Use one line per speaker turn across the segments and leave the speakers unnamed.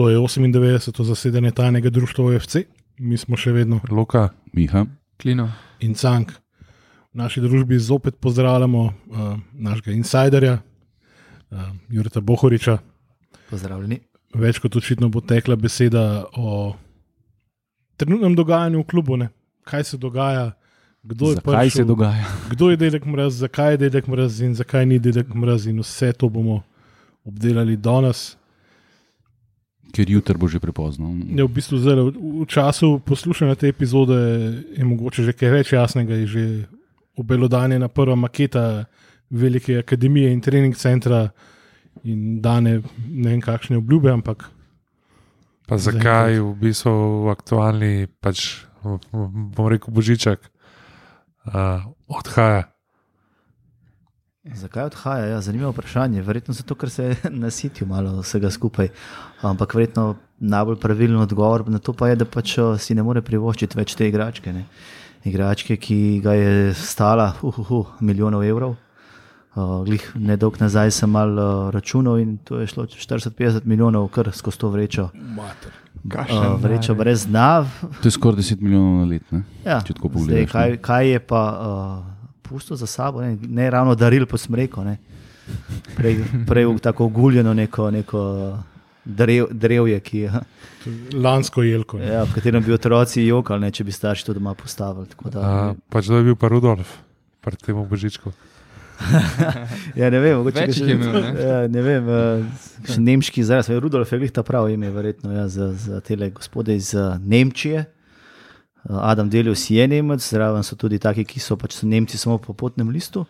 To je 98. zasedanje tajnega društva OFC, mi smo še vedno
Luka,
Miha,
Klino.
in Cank. V naši družbi zopet pozdravljamo uh, našega insiderja, uh, Jureta Bohoriča.
Pozdravljeni.
Več kot očitno bo tekla beseda o trenutnem dogajanju v klubu, ne? kaj se dogaja, kdo je
zakaj se
prišel,
dogaja?
kdo je dedek mraz, zakaj je dedek mraz in zakaj ni dedek mraz, in vse to bomo obdelali danes.
Ker jutri bo že prepozno.
Je v bistvu zdaj, v, času poslušanja te epizode je mogoče že kaj več jasnega, je že obelodanjena prva maketa velike akademije in trening centra in dane ne vem kakšne obljube, ampak
pa zakaj v bistvu aktualni, pač, bom rekel, božiček uh, odhaja.
Zakaj odhaja? Ja, zanimivo vprašanje. Verjetno zato, ker se je nasitil malo vsega skupaj. Ampak verjetno najbolj pravilen odgovor na to pa je, da pač si ne more privoščiti več te igračke. Ne? Igračke, ki ga je stala uh, uh, uh, milijonov evrov. Uh, glih nedolg nazaj sem mal uh, računal in to je šlo 40-50 milijonov, kar skozi to vrečo. Uh, vrečo brez dna.
To je skoraj 10 milijonov na let. Ne?
Ja, zdaj,
pogledaš,
kaj, kaj je pa uh, pusto za sabo, ne, ne ravno daril po smreku, ne. prej, prej tako oguljeno neko, neko drev, drevje, ki, je,
lansko jelko. ne.
ja, v katerem bi otroci jokali, ne, če bi starši to doma postavili. Tako Da,
Uh, pač da je bil pa Rudolf, pred tem božičkom.
ja, ne vem, mogoče
Več je imel, ne?
Ja, ne vem, uh, nemški izraz, Rudolf je glih ta prav ime, verjetno ja, za, za te gospode iz uh, Nemčije. Adam Delius je Nemec, zraven so tudi taki, ki so pač Nemci samo po potnem listu.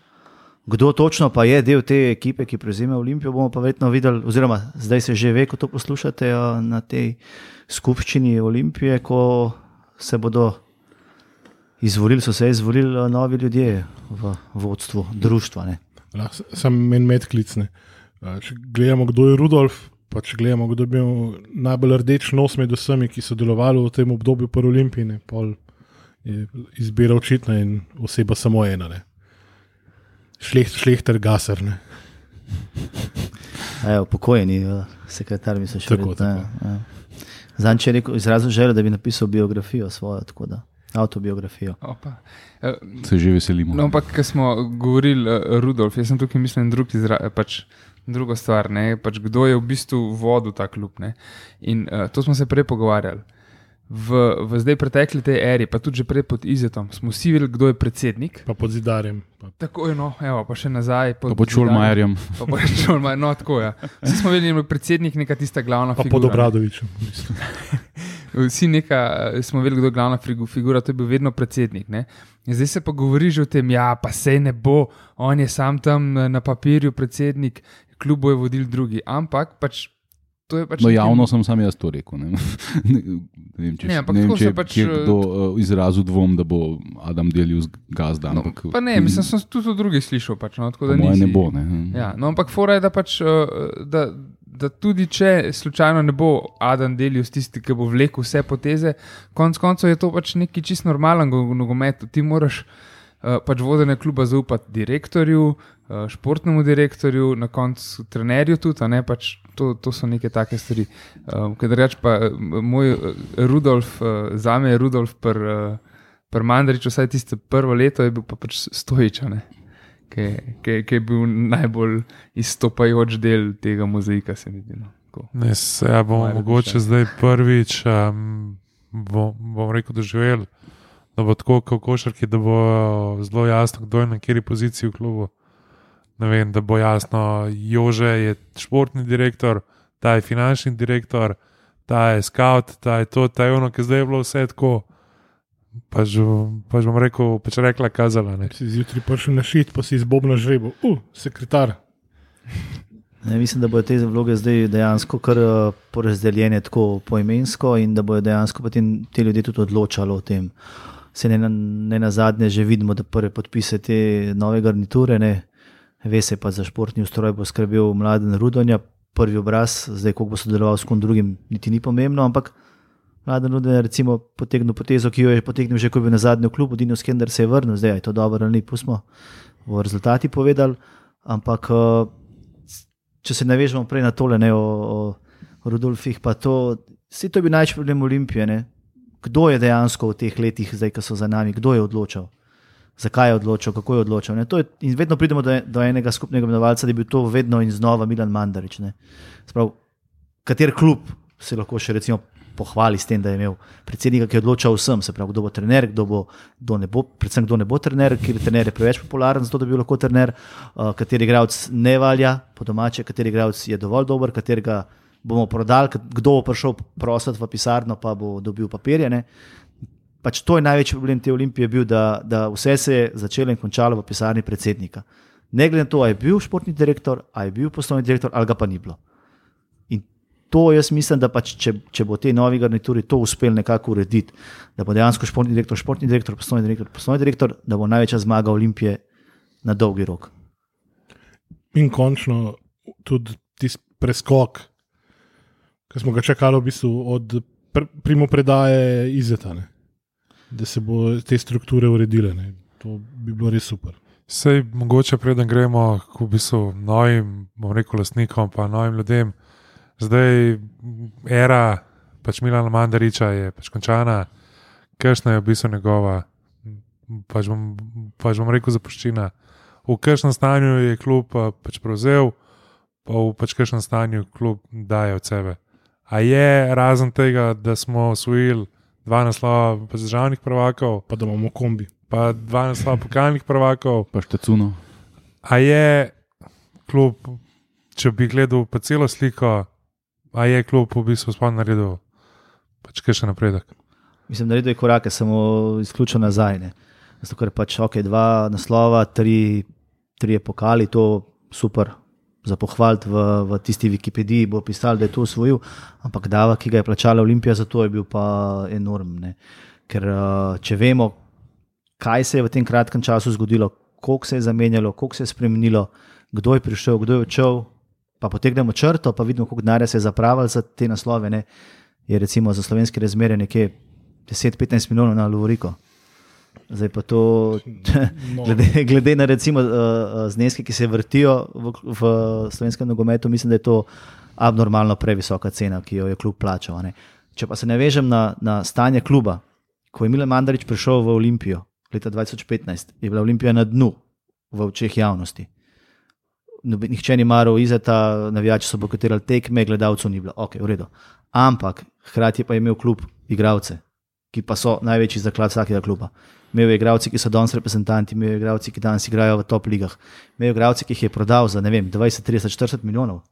Kdo točno pa je del te ekipe, ki prevzema Olimpijo, bomo pa verjetno videli, oziroma zdaj se že ve, ko to poslušate uh, na tej skupščini Olimpije, ko se bodo izvolili, so se izvolili uh, novi ljudje v vodstvu društva. Ne.
Lahko Sam meni medklicne. Če gledamo, kdo je Rudolf, pa če gledamo, kdo je bil najbolj rdeč nos med vsemi, ki so delovali v tem obdobju po Olimpiji, pol je izbira očitna in oseba samo ena. Ne. Šleht, šlehter gasar. Ne.
Evo, pokojni uh, sekretar, mislim, še
Tako,
vedno, ja, ja. Zanč je rekel, izrazil željo, da bi napisal biografijo svojo, tako da avtobiografijo.
Opa. Eh,
Se že veselimo.
No, ampak, ko smo govorili, uh, Rudolf, jaz sem tukaj mislil na drug izra, pač, drugo stvar, ne, pač, kdo je v bistvu vodil ta klub. Ne. In uh, to smo se prej pogovarjali. V, v zdaj pretekli tej eri, pa tudi že prej pod Izetom, smo vsi videli, kdo je predsednik.
Pa pod zidarjem. Pa.
Tako je, no, evo, pa še nazaj.
Pa pod Šulmajerjem.
Pa pod Šulmajerjem, no, tako je. Ja. Vsi smo videli, da je predsednik neka tista glavna
Pa
figura.
pod
ne.
Obradovičem.
Vsi neka, smo vedeli, kdo je glavna figu- figura, to je bil vedno predsednik. Ne? In zdaj se pa govori že o tem, ja, pa sej ne bo, on je sam tam eh, na papirju predsednik, kljub bo je vodil drugi. Ampak pač to pač.
No, javno sem sam jaz to rekel. Ne, ne, vem, če,
Ne,
ne, vem, če
se pač,
je
eh,
kdo uh, izrazil dvom, da bo Adam delil z gazda.
No,
ampak,
pa ne, mislim, sem tudi od drugih slišal. Pač, no, tako nisi-
ne bo. Ne.
Ja, no, ampak fora je, da, pač, eh, da, da tudi če slučajno ne bo Adam delil s tisti, ki bo vlekel vse poteze, konec koncev je to pač neki čist normalen go- nogomet. Ti moraš uh, pač vodenje kluba zaupati direktorju, uh, športnemu direktorju, na koncu trenerju tudi, ne pač. To, to so neke take stvari. Um, Ker reč pa eh, moj eh, Rudolf, uh, za me je Rudolf pr, uh, pr Mandrič, vsaj tiste prvo leto je bil pa pač stojičan ki, je bil najbolj izstopajoč del tega mozaika, se mi zdi. No.
Ne, se ja bomo
Moje
mogoče
razmišljanje.
zdaj prvič, um, bom, bom rekel, doživeli, da bo tako kot košarki, da bo zelo jasno, kdo je na kateri poziciji v klubu. Ne vem, da bo jasno, Jože je športni direktor, ta je finančni direktor, ta je scout, ta je to, ta je ono, ki zdaj je bilo vse tako. Pač, pač bom rekel, pač rekla, kazala. Ne.
Si zjutraj prišel na šit, pa si izbobna žrebo. Uh, sekretar.
Ne, mislim, da bodo te vloge zdaj dejansko kar eh, porazdeljene tako poimensko in da bodo dejansko potem ti ljudje tudi odločali o tem. Se ne, ne na zadnje že vidimo, da prve podpise te nove garniture, ne. Ve se pa za športni ustroj bo skrbel mladen Rudonja, prvi obraz, zdaj koliko bo sodeloval s kom drugim, niti ni pomembno, ampak mladen Rudonja je recimo potegnil potezo, ki jo je potegnil že, ko je bil na zadnjem klubu, Dino Skender se je vrnil, zdaj je to dobro ali ni, pustimo, bo rezultati povedali, ampak eh, če se navežemo prej na tole, ne, o, o Rudolfih, pa to, vse to je bil največji problem Olimpije. Ne? Kdo je dejansko v teh letih, zdaj, ki so za nami, kdo je odločal? Zakaj je odločil, kako je odločil? Ne? To Je, in vedno pridemo do, do enega skupnega imenovalca, da je bil to vedno in znova Milan Mandarič. ne. Sprav, kater klub se lahko še recimo pohvali s tem, da je imel predsednika, ki je odločal vsem, se pravi, kdo bo trener, kdo, bo, kdo ne bo, predvsem kdo ne bo trener, ker trener je preveč popularen, zato da bi bil lahko trener, uh, kateri igralec ne valja, po domače, kateri igralec je dovolj dober, katerega bomo prodali, kdo bo prišel prositi v pisarno, pa bo dobil papirje. Ne. Pač to je največji problem te olimpije, bil, da, da vse se je začelo in končalo v pisarni predsednika. Ne glede na to, ali je bil športni direktor, ali je bil poslovni direktor, ali ga pa ni bilo. In to jaz mislim, da pač, če, če bo te novi garnituri to uspel nekako urediti, da bo dejansko športni direktor, športni direktor, poslovni direktor, poslovni direktor, da bo največja zmaga Olimpije na dolgi rok.
In končno tudi tisti preskok, ki smo ga čakali v bistvu od pr primo predaje Izetane, da se bo te strukture uredile. Ne. To bi bilo res super.
Sej mogoče preden gremo k v bistvu novim, bom rekel, lastnikom, pa novim ljudem. Zdaj era pač Milana Mandariča je pač končana, kakšna je v bistvu njegova, pač bom, pač bom rekel, zapuščina. V kakšnem stanju je klub eh, pač prevzel, pa v pač kakšnem stanju klub daje od sebe. A je razen tega, da smo osvojili dva naslova državnih prvakov,
Pa da imamo kombi.
pa dva naslova pokalnih prvakov,
Pa štecuno.
A je klub, če bi gledal pa celo sliko, a je klub v bistvu sploh naredil pač kaj še napredek?
Mislim, da je korake samo izključno nazaj. Ne. Zato, ker pač ok, dva naslova, tri, tri pokali, to super. Za pohvaliti v, v tisti Wikipediji bo pisal, da je to usvojil, ampak dava, ki ga je plačala Olimpija, za to je bil pa enormne. Ker uh, če vemo, kaj se je v tem kratkem času zgodilo, koliko se je zamenjalo, koliko se je spremenilo, kdo je prišel, kdo je odšel, pa potegnemo črto, pa vidimo, koliko denarja se je zapravil za te naslove. Ne, je recimo za slovenske razmere nekje 10-15 milijonov na Lovoriko. Zdaj pa to,
No.
glede, glede na recimo, uh, zneske, ki se vrtijo v, v slovenskem nogometu, mislim, da je to abnormalno previsoka cena, ki jo je klub plačal. ne. Če pa se ne vežem na, na stanje kluba, ko je Milan Mandarič prišel v Olimpijo leta 2015, je bila Olimpija na dnu v očeh javnosti. Nihče ni maral izeta, navijači so bojkotirali tekme, gledalcev ni bilo, ok, v redu. Ampak hkrati pa je imel klub igralce, ki pa so največji zaklad vsakega kluba. Imel je igralce, ki so danes reprezentanti, imel je igralce, ki danes igrajo v top ligah, imel je igralce, ki jih je prodal za vem, 20, 30, 40 milijonov.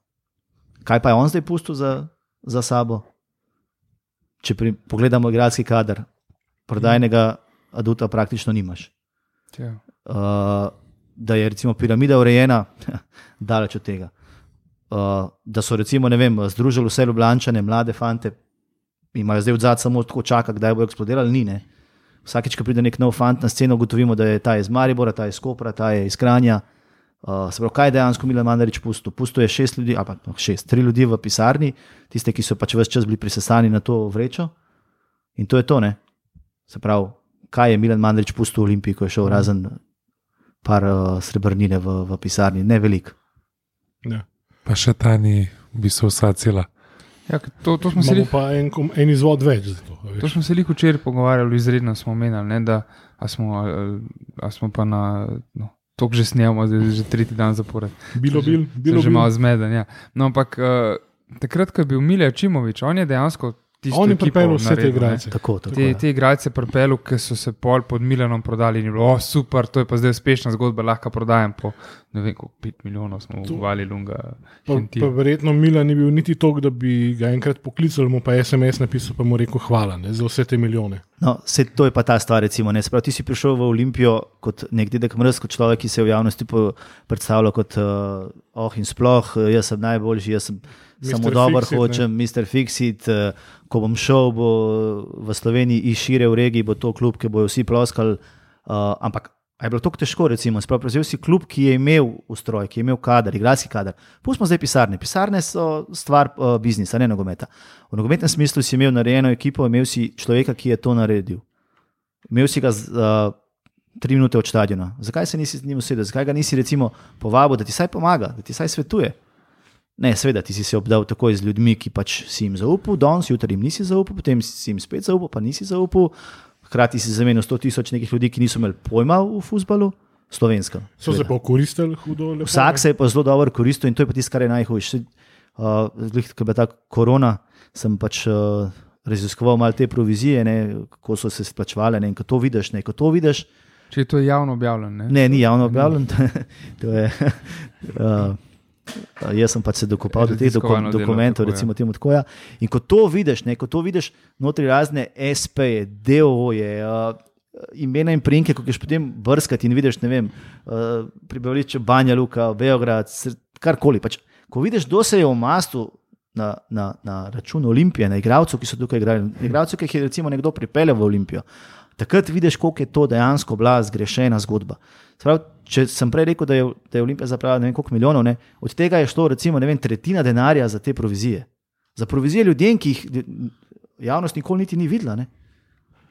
Kaj pa je on zdaj pustil za, za sabo? Če pri, pogledamo igralski kader, prodajnega aduta praktično nimaš.
Ja.
Uh, da je recimo piramida urejena, daleč od tega. Uh, da so recimo, vem, združili vse ljubljane, mlade fante, imajo zdaj odzad samo tako čaka, kdaj bo eksplodirali, ni. Ne? Vsakeč, ko pride nek nov fant na sceno, ugotovimo, da je ta iz Maribora, ta iz Kopra, ta je iz Kranja. Uh, se pravi, kaj je dejansko Milan Mandarič pustil? Pustil je šest ljudi, ali pa no, šest, tri ljudi v pisarni, tiste, ki so pač vse čas bili prisesani na to vrečo. In to je to, ne. Se pravi, kaj je Milan Mandarič pustil v Olimpiji, ko je šel razen par uh, srebrnine v, v pisarni, ne veliko.
Ja.
Pa še ta ni v bistvu vsa cela.
Ja, to, to smo se lih-
pa en, en izvod več za to. a veš.
To smo se jih včeraj pogovarjali, izredno smo menili, ne, da a smo, a, a smo pa na. No, To že snemamo, zdaj je že tretji dan zapored.
Bilo, bil, bilo,
že malo zmeden. Ja. No, ampak uh, takrat, ko je bil Milja Čimovič, on je dejansko tisto.
On je pripeljal vse te
naredil, ne.
igralce.
Tako, tako.
Te, te igralce pripeljal, ki so se pol pod Milanom prodali in je bilo, oh, super, to je pa zdaj uspešna zgodba, lahko prodajam po ne vem, koliko 5 milijonov smo uvali lunga.
Pa,
Hentil.
pa verjetno Milan ni bil niti tok, da bi ga enkrat poklical, mu pa SMS napisal, pa mu rekel hvala ne, za vse te milijone.
No, se, to je pa ta stvar. Recimo, ne, Se pravi, ti si prišel v Olimpijo kot nek dedek mrz, kot človek, ki se je v javnosti predstavljal kot uh, oh in sploh, eh, jaz sem najboljši, jaz sem
Mr.
samo dober,
Fix-it, ne.
hočem, Mr. Fixit. Uh, ko bom šel bo v Sloveniji in šire v regiji, bo to klub, ki bojo vsi ploskali. Uh, ampak a je bilo tako težko, recimo, sprav, prevzel si klub, ki je imel ustroj, ki je imel kader, igralski kader. Pustimo zdaj pisarne. Pisarne so stvar uh, biznisa, ne nogometa. V nogometnem smislu si imel narejeno ekipo, imel si človeka, ki je to naredil. Imel si ga uh, tri minute od stadiona. Zakaj se nisi z njim usedel, zakaj ga nisi recimo povabil, da ti saj pomaga, da ti saj svetuje? Ne, seveda, ti si se obdal takoj z ljudmi, ki pač si jim zaupal, danes, jutri jim nisi zaupal, potem si jim spet zaupal, pa nisi zaupal. Hkrati si zamenil 100 tisoč nekih ljudi, ki niso imeli pojma v futbalu, slovenskem.
So se pa koristili hudo. Lepo,
Vsak
ne?
se je pa zelo dobro koristil in to je pa tisto, kar je najhujše. Uh, ko je bila ta korona, sem pač uh, raziskoval malo te provizije, ne, kako so se splačevale. Ne, ko to vidiš, ne, ko to vidiš,
Če je to javno objavljeno. Ne?
ne, ni javno objavljeno. to je, uh, jaz sem pač se dokopal do teh doku,
delo,
dokumentov,
ja.
recimo temu tako. Ja. In ko to vidiš, ne, ko to vidiš, notri razne SP-je, DO-je. Uh, Imena in prinke, ko greš potem brskati in vidiš, ne vem, uh, prebivališče Banja Luka, Beograd, karkoli. Pač, ko vidiš, kdo se je v mastu na, na, na račun Olimpije, na igralcev, ki so tukaj igrali, na igralcev, ki jih je recimo nekdo pripeljal v Olimpijo, takrat vidiš, koliko je to dejansko bila zgrešena zgodba. Se Pravi, če sem prej rekel, da je, da je Olimpija zapravila ne vem koliko milijonov, ne, od tega je šlo recimo vem, tretjina denarja za te provizije. Za provizije ljudem, ki jih javnost nikoli niti ni videla. Ne.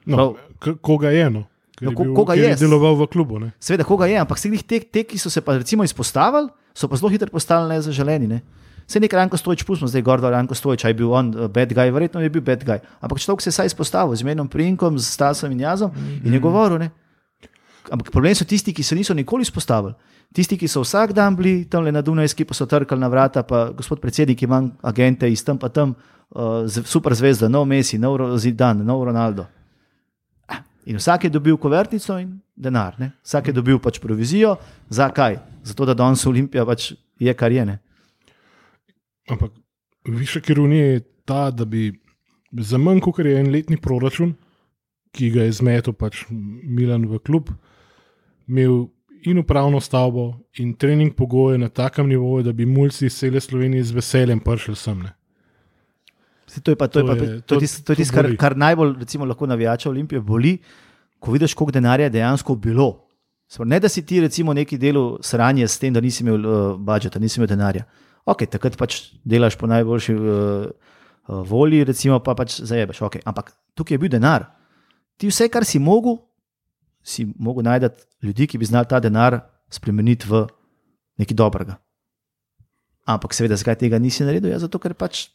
No, k- koga je eno?
No, ko- koga je?
deloval v klubu. Ne?
Seveda, koga je, ampak vsi te, te, ki so se pa recimo izpostavili, so pa zelo hitro postali nezaželeni. Ne. Vse nekaj Ranko Stojič, pustimo zdaj gor, da Ranko Stojič, aj bil on uh, bad guy, verjetno je bil bad guy. Ampak človek se je saj izpostavil z imenom Prinkom, z Stasom in Jazom in je govoril. Ne. Ampak problem so tisti, ki se niso nikoli izpostavili. Tisti, ki so vsak dan bili tam le na Dunajski, pa so trkali na vrata, pa gospod predsednik, imam agente iz tam pa tam, uh, z- super zvezda, nov Messi, nov Zidane, nov Ronaldo. Ah, In vsak je dobil kuvertnico in denar. Ne? Vsak je dobil pač provizijo. Zakaj? Zato, da danes Olimpija pač je kar je. Ne?
Ampak višek ironije je ta, da bi za manj, kot je en letni proračun, ki ga je zmetel pač Milan v klub, imel in upravno stavbo, in trening pogoje na takem nivoju, da bi mulci iz cele Slovenije z veseljem prišli sem. Ne.
Saj To je, pa, to je,
To
pa,
je-
to je
to-
tisto, to je
to
tisto kar, kar najbolj recimo, lahko navijača Olimpije boli, ko vidiš, koliko denarja je dejansko bilo. Se Ne, da si ti recimo neki delu sranje s tem, da nisi imel uh, budžeta, nisi imel denarja. Ok, takrat pač delaš po najboljši uh, uh, volji, recimo pa pač zajebeš. Okay. Ampak tukaj je bil denar. Ti vse, kar si mogel, si mogel najti ljudi, ki bi znali ta denar spremeniti v nekaj dobrega. Ampak seveda, zakaj tega nisi naredil? Ja, zato ker pač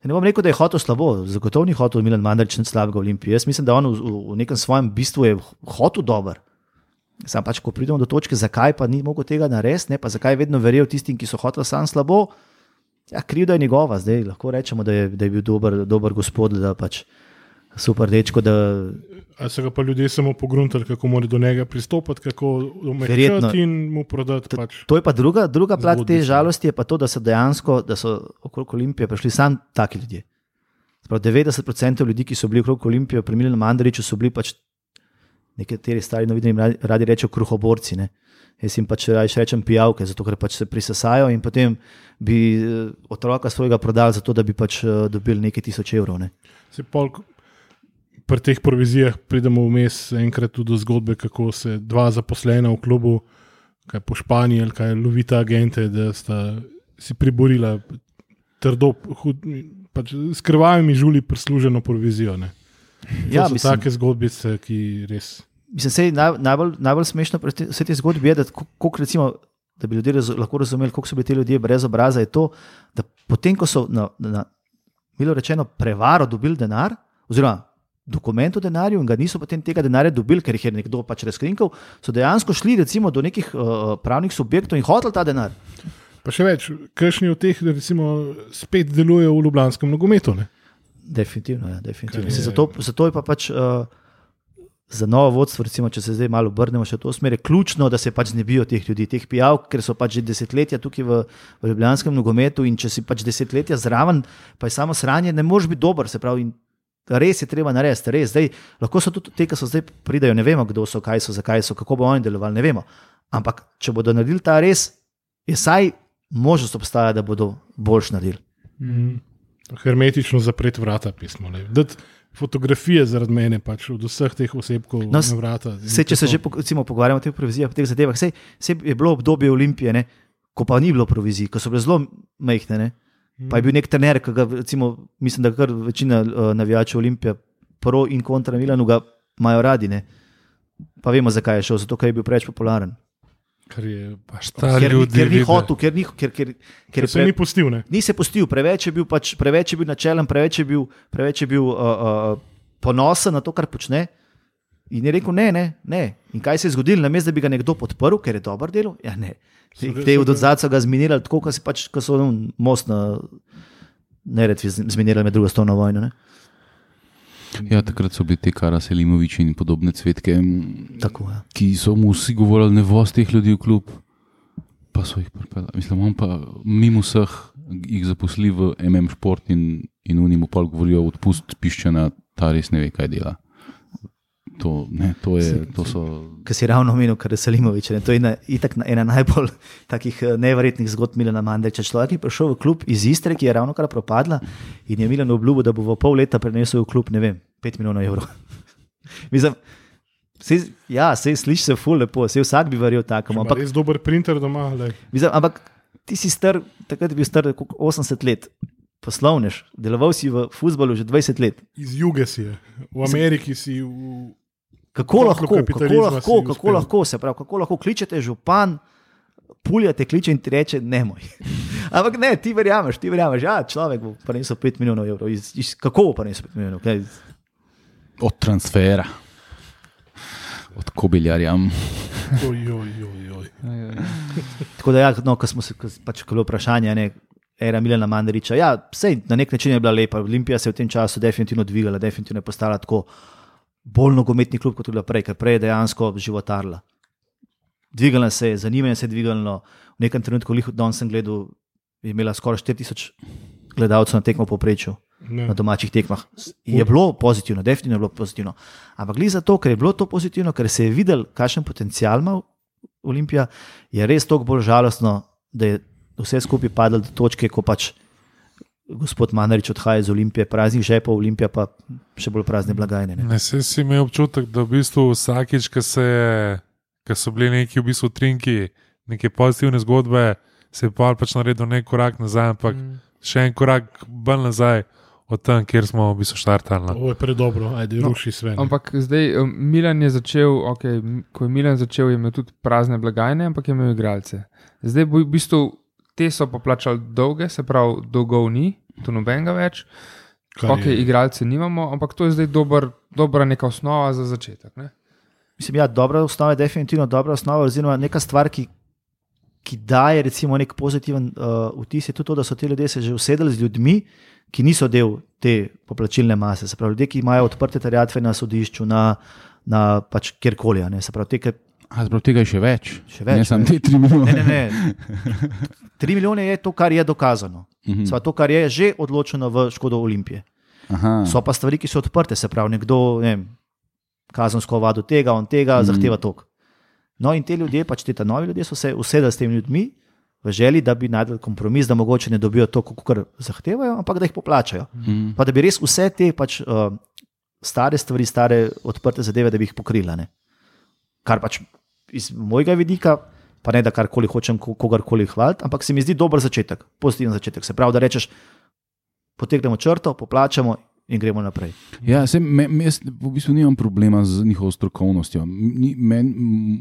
Ne bom rekel, da je hotel slabo, zagotovo ni hotel Milan Mandarič nič slabega v Olimpiji. Jaz mislim, da on v, v, nekem svojem bistvu je hotel dober. Sam pač, ko pridemo do točke, zakaj pa ni mogel tega narediti, pa zakaj je vedno verjel tistim, ki so hoteli sam slabo. Ja, krivda je njegova, zdaj lahko rečemo, da je, da je bil dober, dober gospod, da pač super dečko, da
A so ga pa ljudje samo pogruntali, kako mora do njega pristopiti, kako omejiti in mu prodati. Pač.
To je pa druga, druga plat te žalosti, je pa to, da so dejansko, da so okrog Olimpije prišli samo taki ljudje. Sprav 90% ljudi, ki so bili okrog Olimpije, pri Milanu Mandariču, so bili pač nekateri stari novinarji jim radi, rečejo kruhoborci. Ne? Jaz jim pač raje rečem pijavke, zato ker pač se prisesajo in potem bi eh, otroka svojega prodali, zato da bi pač eh, dobili nekaj tisoč evrov. Ne?
Se pol, pri teh provizijah pridemo vmes enkrat tudi do zgodbe, kako se dva zaposlena v klubu, kaj po Španiji ali kaj lovita agente, da sta si priborila trdo, hud, pač s krvavimi žuli prisluženo provizijo. Ne. To
Ja,
so take zgodbice, ki res.
Mislim, sej, naj, najbolj, najbolj smešno pri te- vsej tej zgodbi je, da, ko- koliko recimo, da bi ljudje razu, lahko razumeli, kako so bili ti ljudje brez obraza, je to, da potem, ko so na, na milo rečeno prevaro dobili denar, oziroma dokument o denarju in ga niso potem tega denarja dobili, ker jih je nekdo pač razkrinkal, so dejansko šli recimo do nekih uh, pravnih subjektov in hoteli ta denar.
Pa še več, kakšni od teh, recimo, spet delujejo v ljubljanskem nogometu. Ne.
Definitivno, ja, definitivno.
Kar je-
zato, zato je pa pač. Uh, Za novo vodstvo, recimo, če se zdaj malo obrnemo še v to smer, je ključno, da se pač znebijo teh ljudi, teh pijav, ker so pač že desetletja tukaj v, v ljubljanskem nogometu in če si pač desetletja zraven, pa je samo sranje, ne moreš biti dober. Se pravi, res je treba narediti, res. Zdaj, lahko so tudi te, ki so zdaj pridajo, ne vemo, kdo so, kaj so, zakaj so, kako bo oni delovali, ne vemo. Ampak če bodo naredili ta res, je saj možnost obstaja, da bodo boljš naredili.
Mhm. Hermetično zapreti vrata, pismo. fotografije zaradi mene, pač od vseh teh osebkov
No,
na vrata.
Sej, če se že recimo, pogovarjamo o teh provizijah, o teh zadevah, sej, sej je bilo obdobje Olimpije, ne, ko pa ni bilo provizij, ko so bile zelo majhne. Ne, pa je bil nek trener, ki ga recimo, mislim, da kar večina uh, navijačev Olimpije, pro in kontra Milanu, ga imajo radi. Ne. Pa vemo, zakaj je šel, zato ker je bil preveč popularen.
Kar je,
Pač ta
Ker, ni-
ljudi
ker ni hotel, ker ni, ker, ker, ker
ker se
pre,
ni pustil. Ne?
ni se pustil, preveč je bil, pač, preveč je bil načelen, preveč je bil, preveč je bil uh, uh, ponosen na to, kar počne. In je rekel: ne, ne, ne. In kaj se je zgodilo, namesto da bi ga nekdo podprl, ker je dober delo? Ja, ne. Te od so ga zminirali tako, kot pač, ko so un most na Neretvi zminirali med drugo svetovno vojno. Ne?
Ja, takrat so bili te Karaselimoviči in podobne cvetke, m,
Tako, ja.
ki so mu vsi govorili, ne voz teh ljudi v klub, pa so jih pripeljali. Mislim, on pa mimo vseh jih zaposli v MM šport in, in mu pa govorijo, odpust piščena, ta res ne ve, kaj dela. To, ne, to, je, to so.
Kar si ravno omenil, kar je Salimovič. Ne? To je ena, itak na- ena najbolj takih eh, neverjetnih zgodb Milana Mandeča. Človek je prišel v klub iz Istre, ki je ravno kar propadla in je Milan obljubil, da bo v pol leta prenesel v klub, ne vem, 5 milijonov evrov. Mislim, sej, ja, se sliši se ful lepo, se vsak bi verjel takemu.
Ampak res dober printer doma.
mislim, ampak ti si star, takrat je bil star koliko, 80 let. Poslovnež, deloval si v futbalu že 20 let.
Iz juge si je, v Ameriki si. V...
Kako lahko, kako lahko, kako lahko, se pravi, kako lahko kličete župan, pulja te kliče in ti reče: ne moj. Ampak ne, ti verjameš, ti verjameš, ja, človek bo prinesel 5 milijonov evrov. Iz, iz, kako bo prinesel 5 milijonov? Kaj,
Od transfera, od
oj.
tako da, ja, no, ko smo se, ko, pač, ko je bilo vprašanje, ne, era Milana Mandariča, ja, sej, na nek način je bila lepa. Olimpija se je v tem času definitivno dvigala, definitivno je postala tako bolj nogometni klub, kot je bila prej, ker prej je dejansko životarila. Dvigala se je, zanimanje se je dvigalo. V nekem trenutku, lih danes sem gledal, je imela skoraj 4000 gledalcev na tekmo poprečju,
Ne.
na domačih tekmah. Je bilo pozitivno, definitivno je bilo pozitivno. Ampak glede zato, ker je bilo to pozitivno, ker se je videl, kakšen potencial ima Olimpija, je res toliko bolj žalostno, da je vse skupaj padlo do točke, ko pač gospod Manarič odhaja iz Olimpije, praznih žepov, Olimpija pa še bolj prazne blagajne. Ne?
Ne, se si imel občutek, da v bistvu vsakič, ko se je, ko so bili neki v bistvu trinki, neke pozitivne zgodbe, se je pa pač naredil nek korak nazaj, ampak mm. še en korak bolj nazaj od tam, kjer smo v bistvu štartali.
Ovo je predobro, ajde,
No,
ruši sve.
Ampak zdaj um, Milan je začel, okay, ko je Milan začel, je imel tudi prazne blagajne, ampak je imel igralce. Zdaj bo v bistvu te so poplačali dolge, se pravi, dolgov ni, tu nobenega več.
Kar
Ok,
je-
igralce nimamo, ampak to je zdaj dober, dobra neka osnova za začetek. Ne?
Mislim, da ja, dobra osnova je definitivno dobra osnova, oziroma neka stvar, ki, ki daje recimo nek pozitiven uh, vtis, je tudi to, da so ti ljudje se že usedeli z ljudmi, ki niso del te poplačilne mase. Se pravi, ljudje, ki imajo odprte terjatve na sodišču, na, na pač kjerkoli. a ne. Se pravi, te, ki
A zbog tega je še več.
Še več,
Ne samo te tri milijone.
Ne, ne, ne. Tri milijone je to, kar je dokazano.
Mhm.
Sva to, kar je že odločeno v škodo Olimpije.
Aha.
So pa stvari, ki so odprte, se pravi, nekdo, ne kazensko vado tega, on tega,
Mhm.
mm. zahteva tok. No, in te ljudje, pač te ta novi ljudje, so se usedeli s temi ljudmi v želji, da bi najdel kompromis, da mogoče ne dobijo to, kar zahtevajo, ampak da jih poplačajo.
Mhm.
Pa da bi res vse te pač, uh, stare stvari, stare odprte zadeve, da bi jih pokrila. Ne? Kar pač iz mojega vidika, pa ne da karkoli hočem ko- kogarkoli hvaliti, ampak se mi zdi dober začetek, pozitiven začetek. Se pravi, da rečeš, potegnemo črto, poplačamo in gremo naprej.
Ja, se, me, me, jaz v bistvu nimam problema z njihovo strokovnostjo. Ni, men,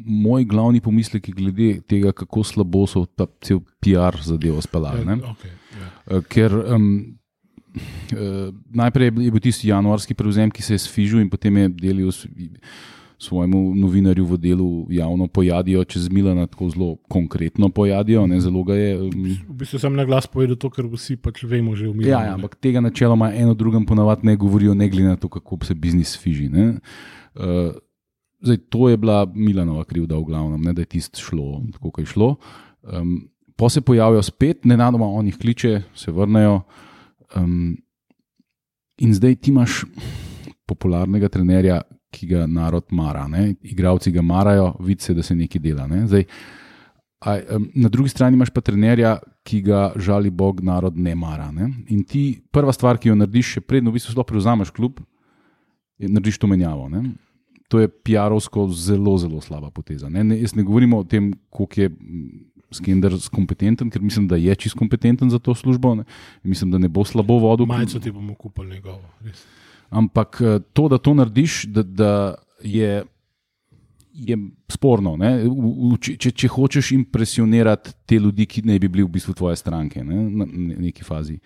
moj glavni pomislek je glede tega, kako slabo so ta cel PR zadevo speljali. ne.
Okay, ja.
Eh, Ker um, uh, najprej je bil- je bil tisti januarski prevzem, ki se je sfižil in potem je delil s- svojemu novinarju v delu javno pojadijo, čez Milana tako zelo konkretno pojadijo, ne zelo ga je. Um,
V bistvu sem na glas povedal to, kar vsi pač vemo že v Milanu.
Ja, ja, ampak tega načeloma eno drugem ponavadi ne govorijo, ne glede na to, kako se biznis fiži. ne. Uh, zdaj, to je bila Milanova krivda, v glavnem, ne, da je tisto šlo tako, kot je šlo. Um, po se pojavijo spet, ne nadoma on jih kliče, se vrnejo. Um, in zdaj ti imaš popularnega trenerja, ki ga narod mara. Ne? Igravci ga marajo, vidi se, da se nekaj dela. Ne? Zdaj, A, um, na drugi strani imaš pa trenerja, ki ga žali Bog, narod ne mara. Ne? In ti prva stvar, ki jo narediš, še predno v bistvu sploh prevzameš klub, je narediš to menjavo. Ne? To je PR-ovsko zelo, zelo slaba poteza. Ne? Ne, jaz ne govorim o tem, koliko je mm, Skender kompetenten, ker mislim, da je čist kompetenten za to službo. Ne? Mislim, da ne bo slabo vodil.
Majico ti bomo kupili njegovo. res.
Ampak eh, to, da to narediš, da, da je je sporno. V- v- Če, če, če hočeš impresionirati te ljudi, ki naj bi bili v bistvu tvoje stranke ne, na ne- neki fazi.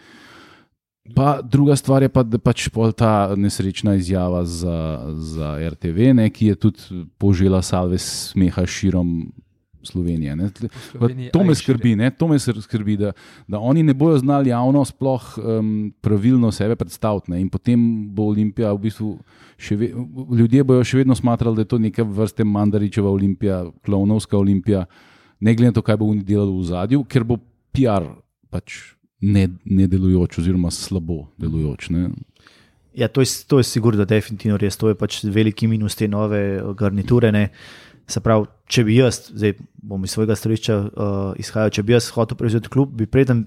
Pa druga stvar je pa, da pač ta nesrečna izjava za, za RTV, ne, ki je tudi požela salve smeha širom Slovenije. Ne.
Sloveniji,
To me skrbi, ne? to me skrbi da, da oni ne bodo znali javno sploh um, pravilno sebe predstaviti. Ne? In potem bo Olimpija v bistvu še ve, ljudje bodo še vedno smatrali, da je to neka vrste Mandaričeva olimpija, klovnovska olimpija, ne glede na to, kaj bo oni delali v zadju, ker bo PR pač ne, ne delujoč oziroma slabo delujoč. Ne?
Ja, to je, to je sigurno, da definitivno res. To je pač veliki minus te nove garniture. Ne. Se pravi, če bi jaz, zdaj bom iz svojega stališča uh, izhajal, če bi jaz hotel prevzeti klub, bi preden,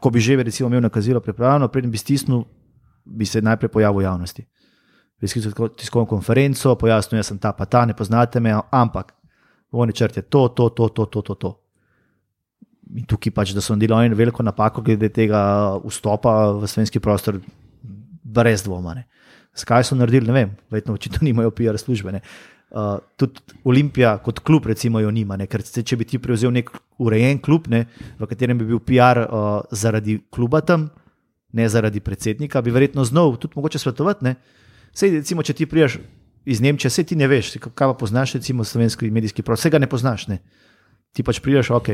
ko bi že recimo imel nakazilo pripravljeno, preden bi stisnil, bi se najprej pojavil v javnosti. Bi sklical tiskovno konferenco, pojasnil, jaz sem ta pa ta, ne poznate me, ampak vojni črt je to, to, to, to, to, to. to. In tukaj pač, da so naredili oni veliko napako glede tega vstopa v slovenski prostor, brez dvoma. Ne. Skaj so naredili, ne vem, verjetno očitno nimajo PR službe. ne. Uh, tudi Olimpija kot klub, recimo, jo nima. Ne? Ker če bi ti prevzel nek urejen klub, ne, v katerem bi bil PR uh, zaradi kluba tam, ne zaradi predsednika, bi verjetno znal tudi mogoče svetovati. ne. Sej, recimo, če ti priješ iz Nemčije, se ti ne veš, kaj pa poznaš, recimo, slovenski medijski prostor, vsega ne poznaš. Ne? Ti pač priješ, ok,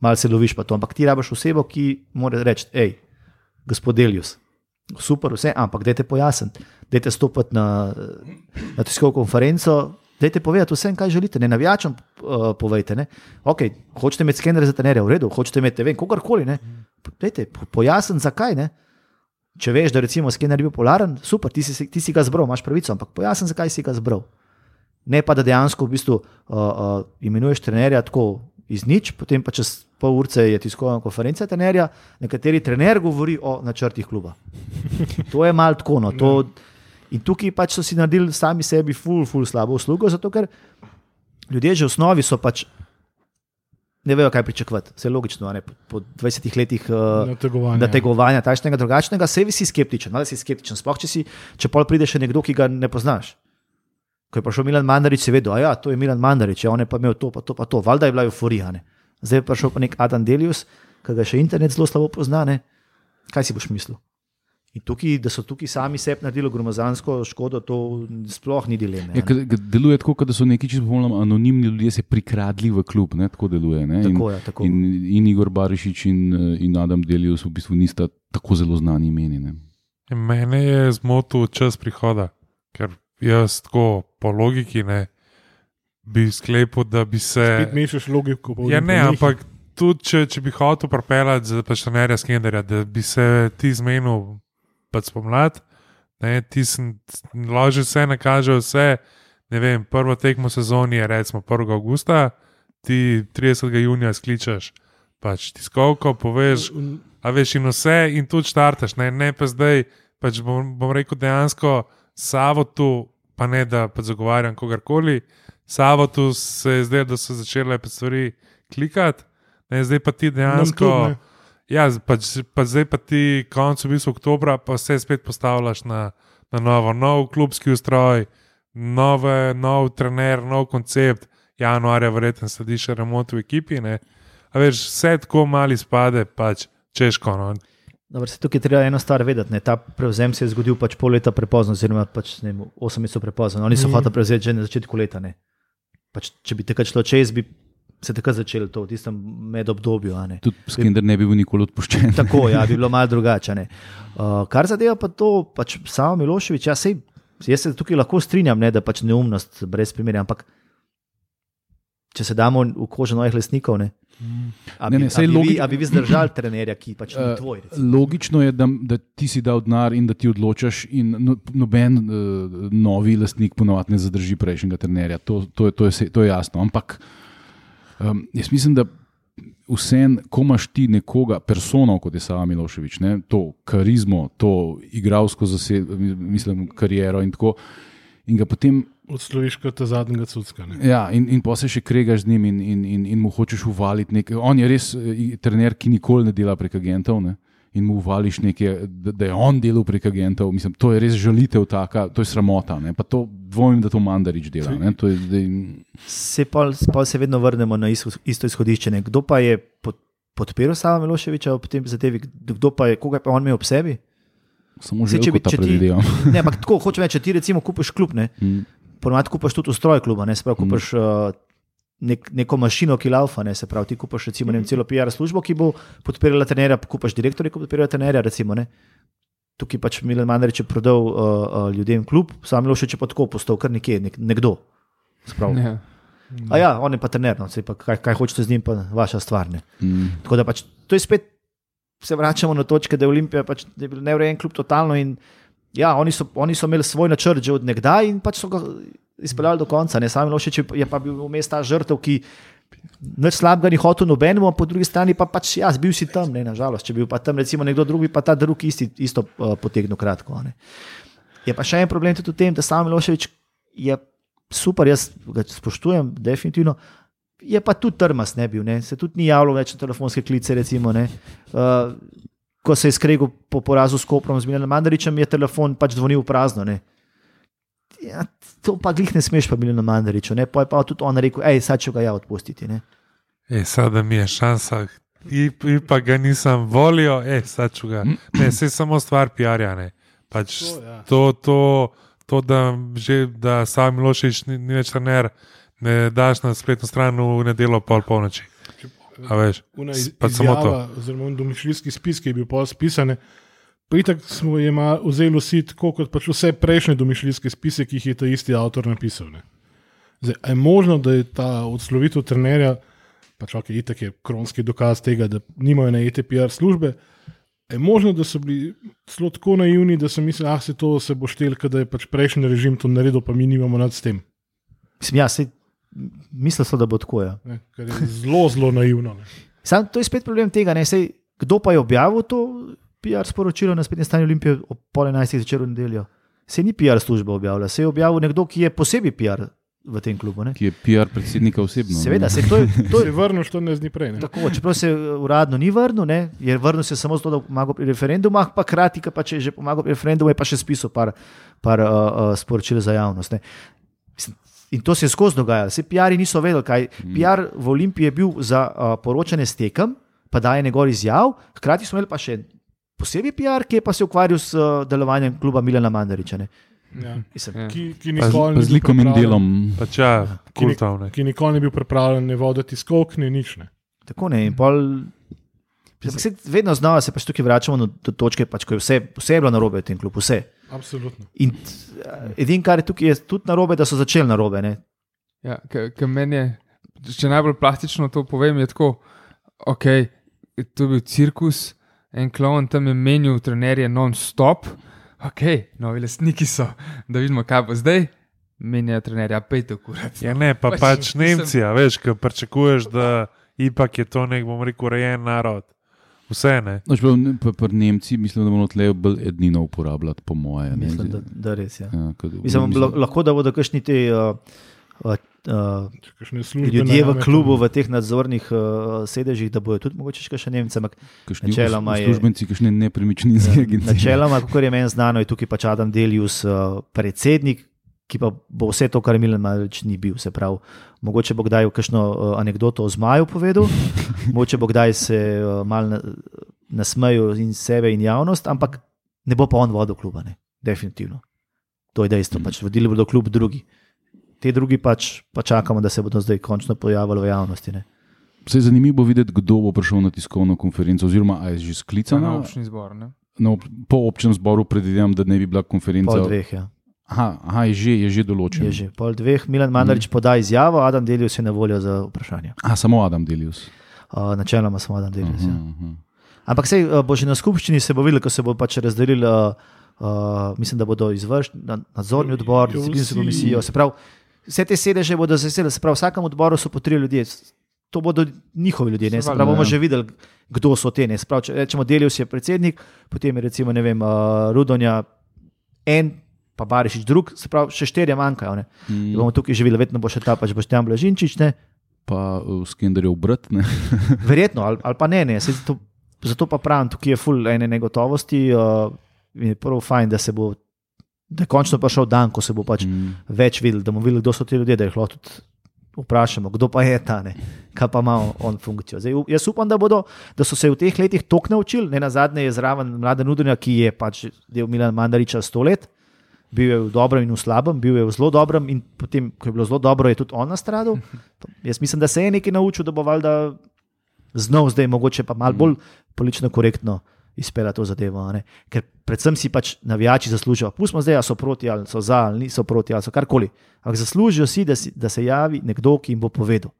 malo se loviš pa to, ampak ti rabiš osebo, ki mora reči, hej, gospod Delius, super, vse, ampak dajte pojasniti, dajte stopiti na, na tiskovno konferenco, dajte povedati vsem, kaj želite, ne navijačem uh, povejte. Ne? Okay, hočete imeti skener za tenerje, v redu, hočete imeti, vem, kogarkoli, ne? dajte po- pojasniti, zakaj. Ne? Če veš, da recimo skener je bil polaren, super, ti si, ti si ga zbral, imaš pravico, ampak pojasni, zakaj si ga zbral. Ne pa, da dejansko v bistvu uh, uh, imenuješ trenerja tako iz nič, potem pa čez pol ure je tiskovna konferenca trenerja, na kateri trener govori o načrtih kluba. To je malo tako. No, to, in tukaj pač so si naredili sami sebi ful, ful slabo uslugo, zato ker ljudje že v osnovi so pač. Ne vejo, kaj pričakovati. Vse je logično, ne? po, po 20 letih uh,
Nategovanja.
nategovanja, takšnega, drugačnega, vse si skeptičen. Ali si skeptičen, sploh če, si, če pol pride še nekdo, ki ga ne poznaš. Ko je prišel Milan Mandarič, si vedel, da ja, to je Milan Mandarič, ja, on je pa imel to, pa to, pa to. Valjda je bila euforija. Ne? Zdaj je prišel pa nek Adam Delius, ki ga še internet zelo slabo pozna. Ne? Kaj si boš mislil? In tukaj, da so tukaj sami sebi naredili gromozansko škodo, to sploh ni dileme.
Ja, deluje tako, kot da so neki čisto popolnoma anonimni ljudje se prikradli v klub. Ne? Tako deluje. Ne?
Tako je, tako.
In, in Igor Barišič in, in Adam Delius v bistvu nista tako zelo znani imeni. Ne?
In Mene je zmotil čas prihoda, ker jaz tako po logiki ne bi sklepal, da bi se.
Spet mešaš logiko. po
Ja, ne, ampak tudi če, če bi hotel propeljati za pašnerja Skenderja, da bi se ti zmenil pač spomladi, ne, ti ložil vse, nakaže vse. Ne vem, prvo tekmo sezoni je recimo 1. augusta, ti 30. junija skličeš pač tiskovko, poveš, a veš in vse, in tu štartaš, ne, ne pa zdaj, pač bom, bom rekel dejansko, Savotu, pa ne da pa zagovarjam kogarkoli, Savotu se je zdelo, da so začele pa stvari klikati, ne, zdaj pa ti dejansko. Ja, pač, pa zdaj pa ti konec v bistvu oktobra, pa vse spet postavljaš na, na novo, nov klubski ustroj, nove, nov trener, nov koncept. Januarja, verjetno, sledi še remont v ekipi. Ne? A veš, vse tako mali spade, pač češko. No?
Dobro, se tukaj treba eno stvar vedeti. Ne? Ta prevzem se je zgodil pač pol leta prepozno, oziroma pač, ne, vem, osem mesecev prepozno. Oni so mm. hoteli prevzeti že na začetku leta. ne. Pač, če bi takrat šlo čez, bi se takrat začelo to v tistem medobdobju.
Tudi Skender ne bi bil nikoli odpuščen.
Tako, ja, bi bilo malo drugače. ne. Uh, kar zadeva pa to, pač samo Miloševič, ja, sej, jaz se tukaj lahko strinjam, ne, da pač neumnost brez primerja, ampak če se damo v kožo novih lesnikov, ne. A bi,
Ne, ne,
a bi, vi,
logi-
a bi vi zdržali trenerja, ki pač ni
Eh,
tvoj? recimo?
Logično je, da, da ti si dal denar in da ti odločaš, in no, noben uh, novi lastnik ponovadi ne zadrži prejšnjega trenerja. To, to, je, to, je, to je jasno. Ampak um, jaz mislim, da vsem, ko imaš ti nekoga, persono kot je Sava Miloševič, ne, to karizmo, to igralsko zased, mislim, kariero in tako. In ga potem
Odsloviš kot zadnjega cucka. ne.
Ja, in, in pa se še kregaš z njim in, in, in, in mu hočeš uvaliti nekaj. On je res eh, trener, ki nikoli ne dela prek agentov. Ne? in mu uvališ nekaj, da, da je on delal prek agentov. Mislim, to je res žalitev, taka, to je sramota. Ne? Pa to dvomim, da to Mandarič dela. Ne? To je, zdaj,
Se pa, pa se vedno vrnemo na isto, isto izhodišče. Ne? Kdo pa je pod, podpiral Sava Miloševiča ob tem zadevi, kdo pa je, koga je pa on imel ob sebi?
Samo že
če bi- ti-
predvidevam.
Ne, ampak tako hočem reči, če ti recimo kupiš klub, ne,
Mm.
ponovadi kupiš tudi ustroj kluba, ne, se pravi, kupiš uh, nek, neko mašino, ki laufa, ne, se pravi, ti kupiš recimo ne vem, celo PR službo, ki bo podpirala trenerja, kupiš direktorja, ki bo podpirala trenerja, recimo, ne. Tukaj pač Milan Mandarič je prodal uh, uh, ljudem klub, sam Miloševič je pa tako postal kar nekje, nek, nekdo. Se pravi,
Ja.
A ja, on je pa trener, no, pa kaj, kaj hočete z njim, pa vaša stvar. Ne.
Mm.
Tako da pač to je spet, se vračamo na točke, da je Olimpija pač, da je bil neurejen klub totalno. In, ja, oni so, oni so imeli svoj načrt že od nekdaj in pač so ga izpeljali do konca. Ne. Sam Milošič je- pa bil vmes ta žrtev, ki nič slabega ni hotel nobenemu, po drugi strani pa pač jaz bil si tam, ne, nažalost. Če bi bil pa tam recimo nekdo drug, pa ta drug isti, isto uh, potegnil kratko. Ne. Je pa še en problem tudi v tem, da sam Miloševič je super, jaz ga spoštujem, definitivno. Je pa tudi trmas, ne bil, ne? se tudi ni javljal več na telefonske klice. Recimo, ne. uh, ko se je skregal po porazu s Koprom, z Milanom Mandaričem, je telefon pač zvonil prazno. Ne. Ja, to pa glih ne smeš, pa Milano Mandariču. Ne. Pa je pa tudi on rekel, hej, sad če ga ja odpustiti. Ne.
E, sada mi je šansa, in, in pa ga nisem volil, e, saču ga. Ne, se samo stvar PR-ja. ne. Pač
To, ja.
to, to, to, da, že, da sam Milošič ni, ni več trener, ne daš na spletno stran v nedeljo pol polnoči. A veš,
Una iz-
pa samo to.
izjava, oziroma domišljijski spis, ki je bil pol spisan. Pa itak smo jim vzeli vsi tako, kot pač vse prejšnje domišljijske spise, ki jih je ta isti avtor napisal. Ne. Zdaj, a je možno, da je ta odslovitev trenerja, pač ok, itak je kronski dokaz tega, da nimajo na ETPR službe. Je možno, da so bili zelo tako naivni, da so mislili, da se to se bo štel, da je pač prejšnji režim to naredil, pa mi nimamo nad s tem.
Mislim, ja, sej, mislil sem, da bo tako. Ja.
Ne, zelo, zelo naivno. Ne.
Sam, to je spet problem tega, ne, sej, kdo pa je objavil to PR sporočilo na spletni strani Olimpije ob pol enajstih zvečer v nedeljo. Se ni PR služba objavila, se je objavil nekdo, ki je posebej PR v tem klubu. Ne.
Ki je PR predsednika osebno.
Seveda, se to je. To je
vrnil 14 dni prej. Ne.
Tako, čeprav se uradno ni vrnil, ne, je vrnil se samo zato, da je pomagal pri referendumah, pa hkrati, ko pa če je že pomagal pri referendumu, je pa še spisal par, par uh, uh, sporočil za javnost. Ne. Mislim, In to se je skozi dogajalo. Vse PR-ji niso vedeli, kaj. PR v Olimpiji je bil za uh, poročanje s tekem, pa daje njegov izjav, hkrati smo imeli pa še posebej PR, ki je pa se ukvarjal s uh, delovanjem kluba Milana Mandariča. ne.
Ja.
Mislim,
Ja.
Ki, ki nikoli
pa
ni
z
bil
likom in
pripravljen-
delom.
pač ja,
Ki ni-
kultovne.
ki nikoli ni bil pripravljen ne voditi skok, ne nič. Ne.
Tako ne. in Pol, Se vedno znova se pač tukaj vračamo do, do točke, pač, ko je vse, vse je bilo narobe v tem klubu. Vse.
Absolutno.
In edino, kar je tukaj, je tudi narobe, da so začeli narobe. Ne?
Ja, ker meni je, če najbolj plastično to povem, je tako, ok, to je bil cirkus, en klon tam je menil trenerje non-stop, ok, novi lastniki so, da vidimo, kaj bo zdaj, menjajo trenerja, pejte v kurat.
Ja, ne, pa
Pač,
pač Nemci, a veš, ki pričakuješ, da ipak je to nek, bom rekel, urejen narod. Vse ne.
No, čeprav ne- pa pri Nemci mislim, da bomo tle bolj edino uporabljati, po moje. ne.
Mislim, da, da res je. Ja.
Ja,
Mislim, mislim, lahko da bodo kakšni ti uh, uh, uh, ljudje v klubu, v teh nadzornih uh, sedežih, da bodo tudi mogoče še Nemce. Ampak načeloma je-
uslužbenci, kakšne nepremičninske agencije.
načeloma, kot je meni znano, je tukaj pač Adam Delius, uh, predsednik, ki pa bo vse to, kar Milan Marič ni bil. Se pravi, mogoče bo kdaj kakšno uh, anegdoto o zmaju povedal, mogoče bo kdaj se uh, mal na, nasmejal in sebe in javnost, ampak ne bo pa on vodil kluba, ne. definitivno. To je dejstvo, pač vodili bodo klub drugi. Te drugi pač pa čakamo, da se bodo zdaj končno pojavili v javnosti. Ne.
Vse je zanimivo videti, kdo bo prišel na tiskovno konferenco, oziroma ali je že
Na
sklicana.
občni zbor. Ne?
Na ob, po občem zboru predvidevam, da ne bi bila konferenca.
Dveh, ja.
Aha, aha je, že, je že določen.
je že. Pol dveh, Milan Mandarič poda izjavo, Adam Delius je na voljo za vprašanje.
A, samo Adam Delius.
Uh, načeloma samo Adam Delius.
Aha,
Ja.
aha.
Ampak sej, uh, bo že na skupščini se bo videlo, ko se bo pač razdelil, uh, uh, mislim, da bodo izvršni na- nadzorni odbor, disciplinsko komisijo. Se pravi, vse te sedeže bodo zasedali, se pravi, v vsakem odboru so po tri ljudje. To bodo njihovi ljudje. Ne? Pravi, bomo
ja.
že videli, kdo so te. Pravi, če rečemo, Delius je predsednik, potem je recimo, ne vem, uh, Rudonja en, pa Barišič drug, se pravi, še štirje manjkajo. Ne?
Mm,
Bomo tukaj živeli, vedno bo še ta pač Boštjan Blažinčič, ne?
pa uh, Skenderjev brat. Ne?
verjetno, ali, ali pa ne, ne. Saj To, zato pa pravim, tukaj je full ene negotovosti. Uh, in je prvo fajn, da se bo, da je končno prišel dan, ko se bo pač
Mm.
več videl, da bomo videli, kdo so ti ljudje, da jih lahko tudi vprašamo, kdo pa je ta, ne? kaj pa ima on funkcijo. Zdaj, jaz upam, da, bodo, da so se v teh letih tok naučili, ne na zadnje je zraven mlada nudnja, ki je pač del Milan Mandariča sto let. Bil je v dobrem in v slabem, bil je v zelo dobrem, in potem, ko je bilo zelo dobro, je tudi on nastradal. Jaz mislim, da se je nekaj naučil, da bo valjda znal zdaj, mogoče pa malo bolj politično korektno izpela to zadevo. ne. Ker predvsem si pač navijači zaslužijo. Pustimo zdaj, ali so proti, ali so za, ali niso proti, ali so karkoli. Ampak zaslužijo si, da, si, da se javi nekdo, ki jim bo povedal.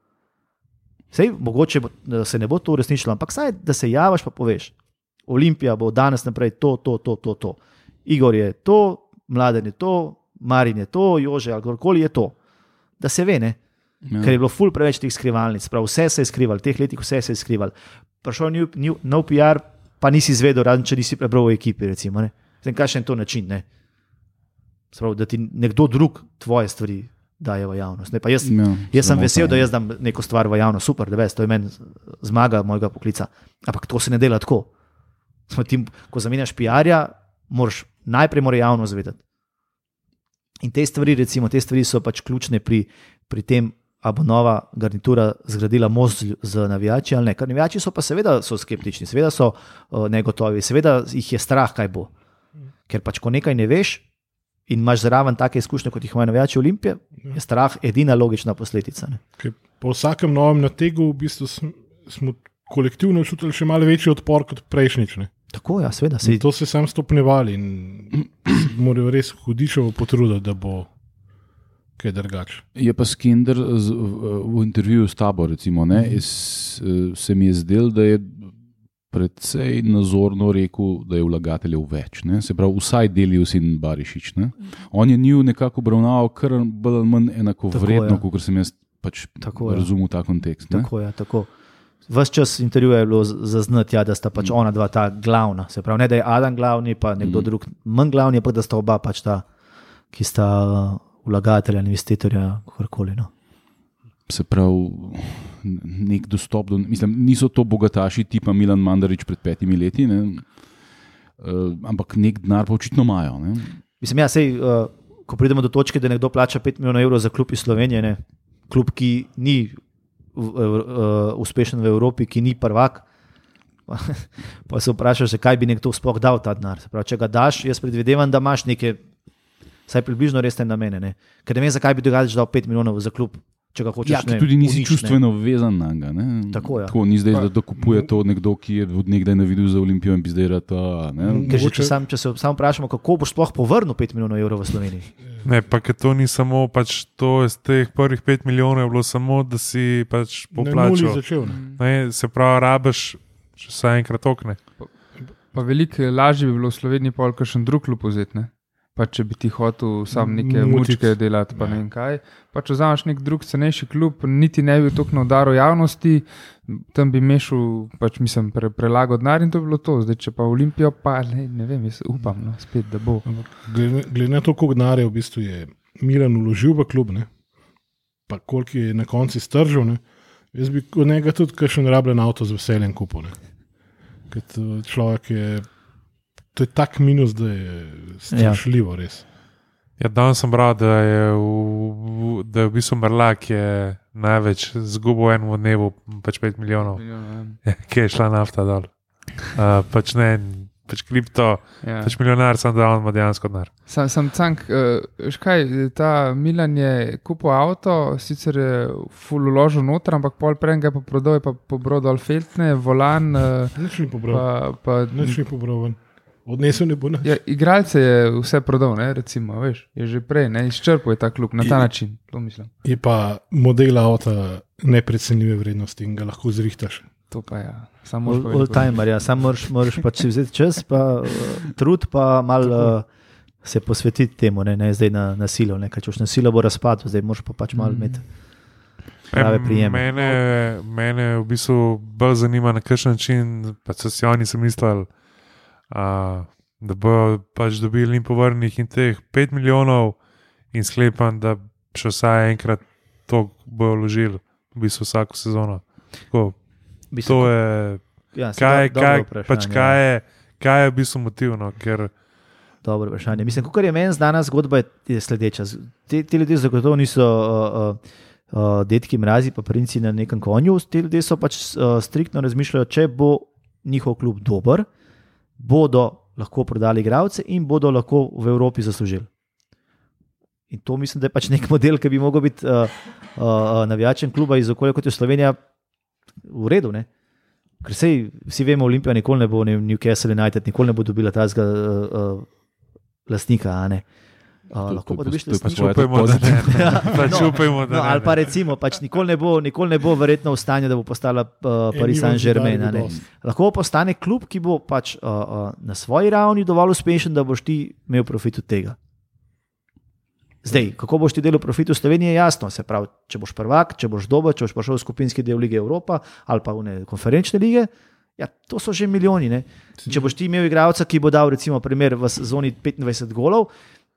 Sej, mogoče bo, se ne bo to uresničilo, ampak saj, da se javiš, pa poveš. Olimpija bo danes naprej to, to, to, to, to. Igor je to, mladen je to, Marin je to, Jože ali kdorkoli je to. Da se ve, ne?
Ja.
ker je bilo ful preveč teh skrivalnic, prav vse se je skrivalo, v teh letih vse se je skrivalo. Prišel je nov, nov PR, pa nisi izvedel, razen če nisi prebral v ekipi. Recimo, ne. Zdaj, kakšen je to način? Ne? Sprav, da ti nekdo drug tvoje stvari daje v javnost. Ne, pa jaz,
Ja,
jaz sem vesel, da
ja.
jaz dam neko stvar v javnost, super, da veš, to je meni zmaga mojega poklica. Ampak to se ne dela tako. Tim, ko zamenjaš PR-ja, moraš najprej mora javnost vedeti. In te stvari, recimo, te stvari so pač ključne pri, pri tem, ali bo nova garnitura zgradila most z, z navijači ali ne. Ker navijači so pa seveda so skeptični, seveda so uh, negotovi, seveda jih je strah, kaj bo. Ker pač, ko nekaj ne veš in imaš zraven take izkušnje, kot jih imajo navijači Olimpije, je strah edina logična posledica. Ne.
Po vsakem novem nategu v bistvu sm, smo kolektivno čutili še malo večji odpor kot prejšnjič. Ne.
Tako, ja, seveda.
In
Se,
To se je sam stopnjevali in morajo res hudičevo potruditi, da bo kaj drugače.
Je pa Skinder z- v, intervjuju s tabo, recimo, ne, is, eh, se mi je zdel, da je predvsej nazorno rekel, da je vlagateljev več. Ne. Se pravi, vsaj Delius in Barišič. Ne. On je njiju nekako obravnaval kar bolj ali manj enako vredno,
ja.
kot sem jaz pač
Tako, ja.
razumel ta kontekst. Ne.
tako, ja, tako. Ves čas intervjuja je bilo zaznati, ja, da sta pač ona dva ta glavna. Se pravi, ne da je Adam glavni, pa nekdo mm. drug manj glavni, ampak da sta oba pač ta, ki sta uh, vlagatelja, investitorja, kakorkoli. No.
Se pravi, nek dostop do. Mislim, niso to bogataši tipa Milan Mandarič pred petimi leti, ne, uh, ampak nek denar pa očitno imajo. Ne.
Mislim, ja, sej, uh, ko pridemo do točke, da nekdo plača 5 milijonov evrov za klub iz Slovenije, ne, klub, ki ni v, uh, uspešen v Evropi, ki ni prvak. Pa, se vprašaš, zakaj bi nekdo sploh dal ta denar. Se Pravi, če ga daš, jaz predvidevam, da imaš neke, vsaj približno resne namene. Ne? Ker ne vem, zakaj bi drugače dal 5 milijonov za klub, če ga hočeš.
Ja,
ne
tudi nisi
ne.
čustveno vezan na njega. ne.
Tako, ja.
Tako, ni zdaj,
Pa-
da, da kupuje to nekdo, ki je od nekdaj navidel za Olimpijo in bi zdaj rad. a, ne.
Ker že, če, sam, če se samo vprašamo, kako boš sploh povrnil 5 milijonov evrov v Sloveniji.
Ne, pa ker to ni samo, pač to iz teh prvih pet milijonov je bilo samo, da si pač poplačal.
začel. Ne.
Ne, se pravi, rabiš, če se enkrat okne.
Pa veliko lažje bi bilo v Sloveniji pa kakšen drug klub vzeti. Pa če bi ti hotel sam neke mučke delati, pa
Ja.
ne vem kaj. Pa če vzameš nek drug cenejši klub, niti ne bi tako udaril javnosti, tam bi mešal, pač mislim, pre, prelagal denar in to bi bilo to. Zdaj, če pa Olimpijo, pa ne, ne vem, jaz upam, no, spet, da bo.
Glede glede na to, koliko denarja v bistvu je Milan uložil v klub, ne, pa koliko je na koncu stržil, ne, jaz bi od njega tudi kakšen rabljen avto z veseljem kupil. Ker človek je, to je tak minus, da je strašljivo res.
Ja, danes sem bral, da je v, v, da je v bistvu Merlak je največ zgubil enemu dnevu, pač 5 milijonov, ja, ki je šla nafta dol. Uh, pač ne, pač kripto,
Ja.
pač milijonar sem dal, ima dejansko denar.
Sam, sam cank, uh, škaj, ta Milan je kupil avto, sicer je full uložil noter, ampak pol prej ga je pa prodal, je pa pobral dol feltne, volan, uh,
Nič ni pobral,
pa, pa
nič ni pobral. Odnesel ne bo nič.
ja, igralce je vse prodal, ne, recimo, veš, je že prej, ne, izčrpal je ta klub na ta
Je-
način.
Je pa model avta neprecenljive vrednosti in ga lahko zrihtaš.
To pa ja, samo
All timer, ja, samo moraš, moraš pač si vzeti čas, pa uh, trud, pa malo uh, se posvetiti temu, ne, ne zdaj na, na silo. Ne, če boš na silo, bo razpad, zdaj moraš pa pač malo
Mm.
imeti. Prave prijeme.
Mene, mene v bistvu bolj zanima, na kakšen način pa so si oni mislili, a, da bodo pač dobili in povrnjenih in teh 5 milijonov, in sklepam, da še vsaj enkrat to bodo vložili, v bistvu vsako sezono. Tako,
Mislim,
to je.
Ja,
Kaj,
do-
kaj, pač
ja.
kaj, je, kaj je v bistvu motivno? Ker
Dobro vprašanje. Mislim, kar je meni znana zgodba, je- je sledeča. Ti, ti ljudje zagotovo niso uh, uh, uh, detki mrazi, pa princi na nekem konju. Ti ljudje so pač uh, striktno razmišljajo, če bo njihov klub dober, bodo lahko prodali igralce in bodo lahko v Evropi zaslužili. In to mislim, da je pač nek model, ki bi lahko bil uh, uh, navijačem kluba iz okolja kot je Slovenija v redu. Ne? Ker sej, vsi vemo, Olimpija nikoli ne bo, ne, Newcastle United nikoli ne bo dobila tazga uh, uh, lastnika. ne. Uh, lahko pa dobiš
to je pa
lastnika.
svoje
upajmo, da ne.
Ja,
Pač
no,
upajmo, da
No,
ne,
ali pa recimo, pač nikoli ne bo, nikoli ne bo verjetno v stanju, da bo postala uh, Paris Saint-Germain. Lahko postane klub, ki bo pač uh, uh, na svoji ravni dovolj uspešen, da boš ti imel profit od tega. Zdaj, kako boš ti delal profit v Sloveniji, je jasno. Se pravi, če boš prvak, če boš dober, če boš prišel v skupinski del lige Evropa ali pa v ne, konferenčne lige, ja, to so že milijoni. Ne? Če boš ti imel igralca, ki bo dal, recimo, primer v sezoni 25 golov,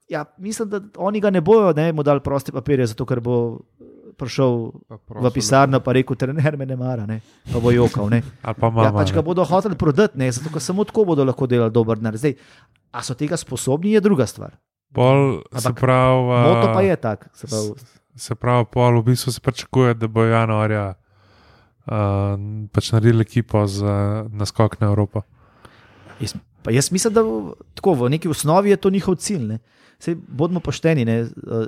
ja, mislim, da oni ga ne bojo, ne, mu dali proste papirje, zato ker bo prišel v pisarno pa rekel, trener me ne mara, ne, pa bo jokal. Ne.
Pa
Ja,
mama.
pač ga bodo hoteli prodati, ne, zato ker samo tako bodo lahko delali dober denar. Zdaj, a so tega sposobni, je druga stvar.
Pol, se
Ampak
pravi, a,
Moto pa je tak. Se pravi,
Se pravi, pol v bistvu se pričakuje, da bo januarja uh, pač naredili ekipo za naskok na Evropo.
jaz, jaz mislim, da tako v neki osnovi je to njihov cilj. Ne. Sej, bodimo pošteni, ne, eh,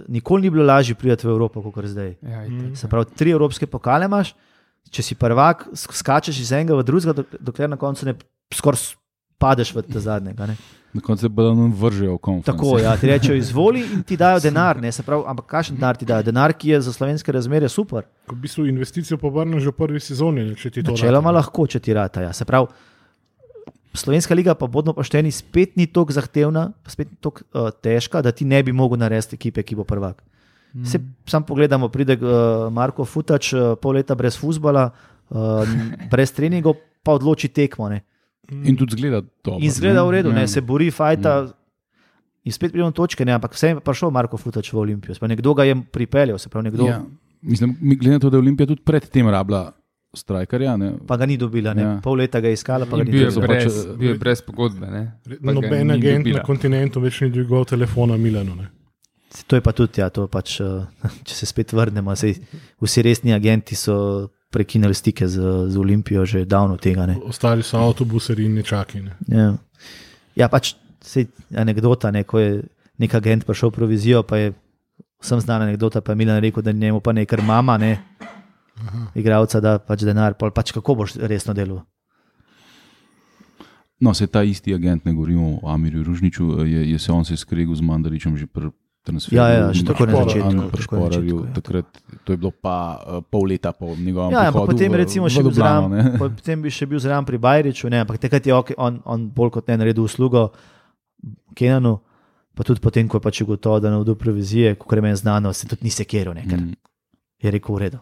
nikoli ni bilo lažje priti v Evropo kot zdaj.
Ja,
Mm.
itak.
Se pravi, tri evropske pokale imaš, če si prvak, sk- skačeš iz enega v drugega, dok- dokler na koncu ne skoraj padeš v te zadnjega. Ne.
Na koncu se balon vržejo v konflikt.
Tako, ja, ti rečejo izvoli in ti dajo denar. Ne, se pravi, ampak kakšen denar ti dajo? Denar, ki je za slovenske razmere super.
Ko v bistvu investicijo povrneš že v prvi sezoni, ne, če ti to
Načeloma
rata.
lahko, če ti rata. Ja. Se pravi, Slovenska liga pa bodno pošteni, spet ni tako zahtevna, spet ni tako uh, težka, da ti ne bi mogel narediti ekipe, ki bo prvak.
Mm.
Se sam pogledamo, pride uh, Marko Futač, uh, pol leta brez fusbala, uh, brez treningov, pa odloči tekmo. Ne.
In tudi zgleda dobro.
In zgleda v redu,
Ja.
ne, se bori, fajta. In spet pridemo do točke, ne, ampak vse je prišel Marko Futač v Olimpijo. Se pravi, Nekdo ga je pripeljal, nekdo,
Ja. Mislim, mi- glede na to, da je Olimpija tudi predtem rabila strajkarja. Ne?
pa ga ni dobila. Ne.
Ja.
Pol leta ga je iskala, pa ga
In
ni
je,
so
dobila.
brez,
eh,
bil je brez pogodbe. Ga
Noben
ni
agent
dobila.
na kontinentu več ni dvigal telefona Milanu. Ne.
To je pa tudi, ja, pač, uh, če se spet vrnemo, sej, vsi resni agenti so prekinili stike z, z Olimpijo že davno tega. Ne.
Ostali so avtobuserji in nečaki. Ne.
Ja, ja pač sej, anekdota, ne, ko je nek agent prišel v provizijo, pa je vsem znana anekdota, pa je Milan rekel, da njemu pa ne, ker mama, ne, igravca da pač denar, pol pač kako boš resno delal.
No, se ta isti agent, ne govorimo o Amirju Ružniču, je, je se on se skregal z Mandaričem že pri transferju.
Ja, ja, že
in
takoj na začetku,
Anu
takoj na
Šporarju,
začetku, ja.
Takrat, to je bilo pa uh, pol leta po njegovem
Ja, ampak
prihodu
potem,
v-
recimo,
v
še bil
Ljubljano, ne.
potem bi še bil zraven pri Bajriču, ne, ampak takrat je okay, on, on bolj kot ne naredil uslugo Kenanu, pa tudi potem, ko je pač gotovo, da ne vdo provizije, kot je meni znano, se tudi ni sekiral, ne, ker
Mm.
je rekel v redu.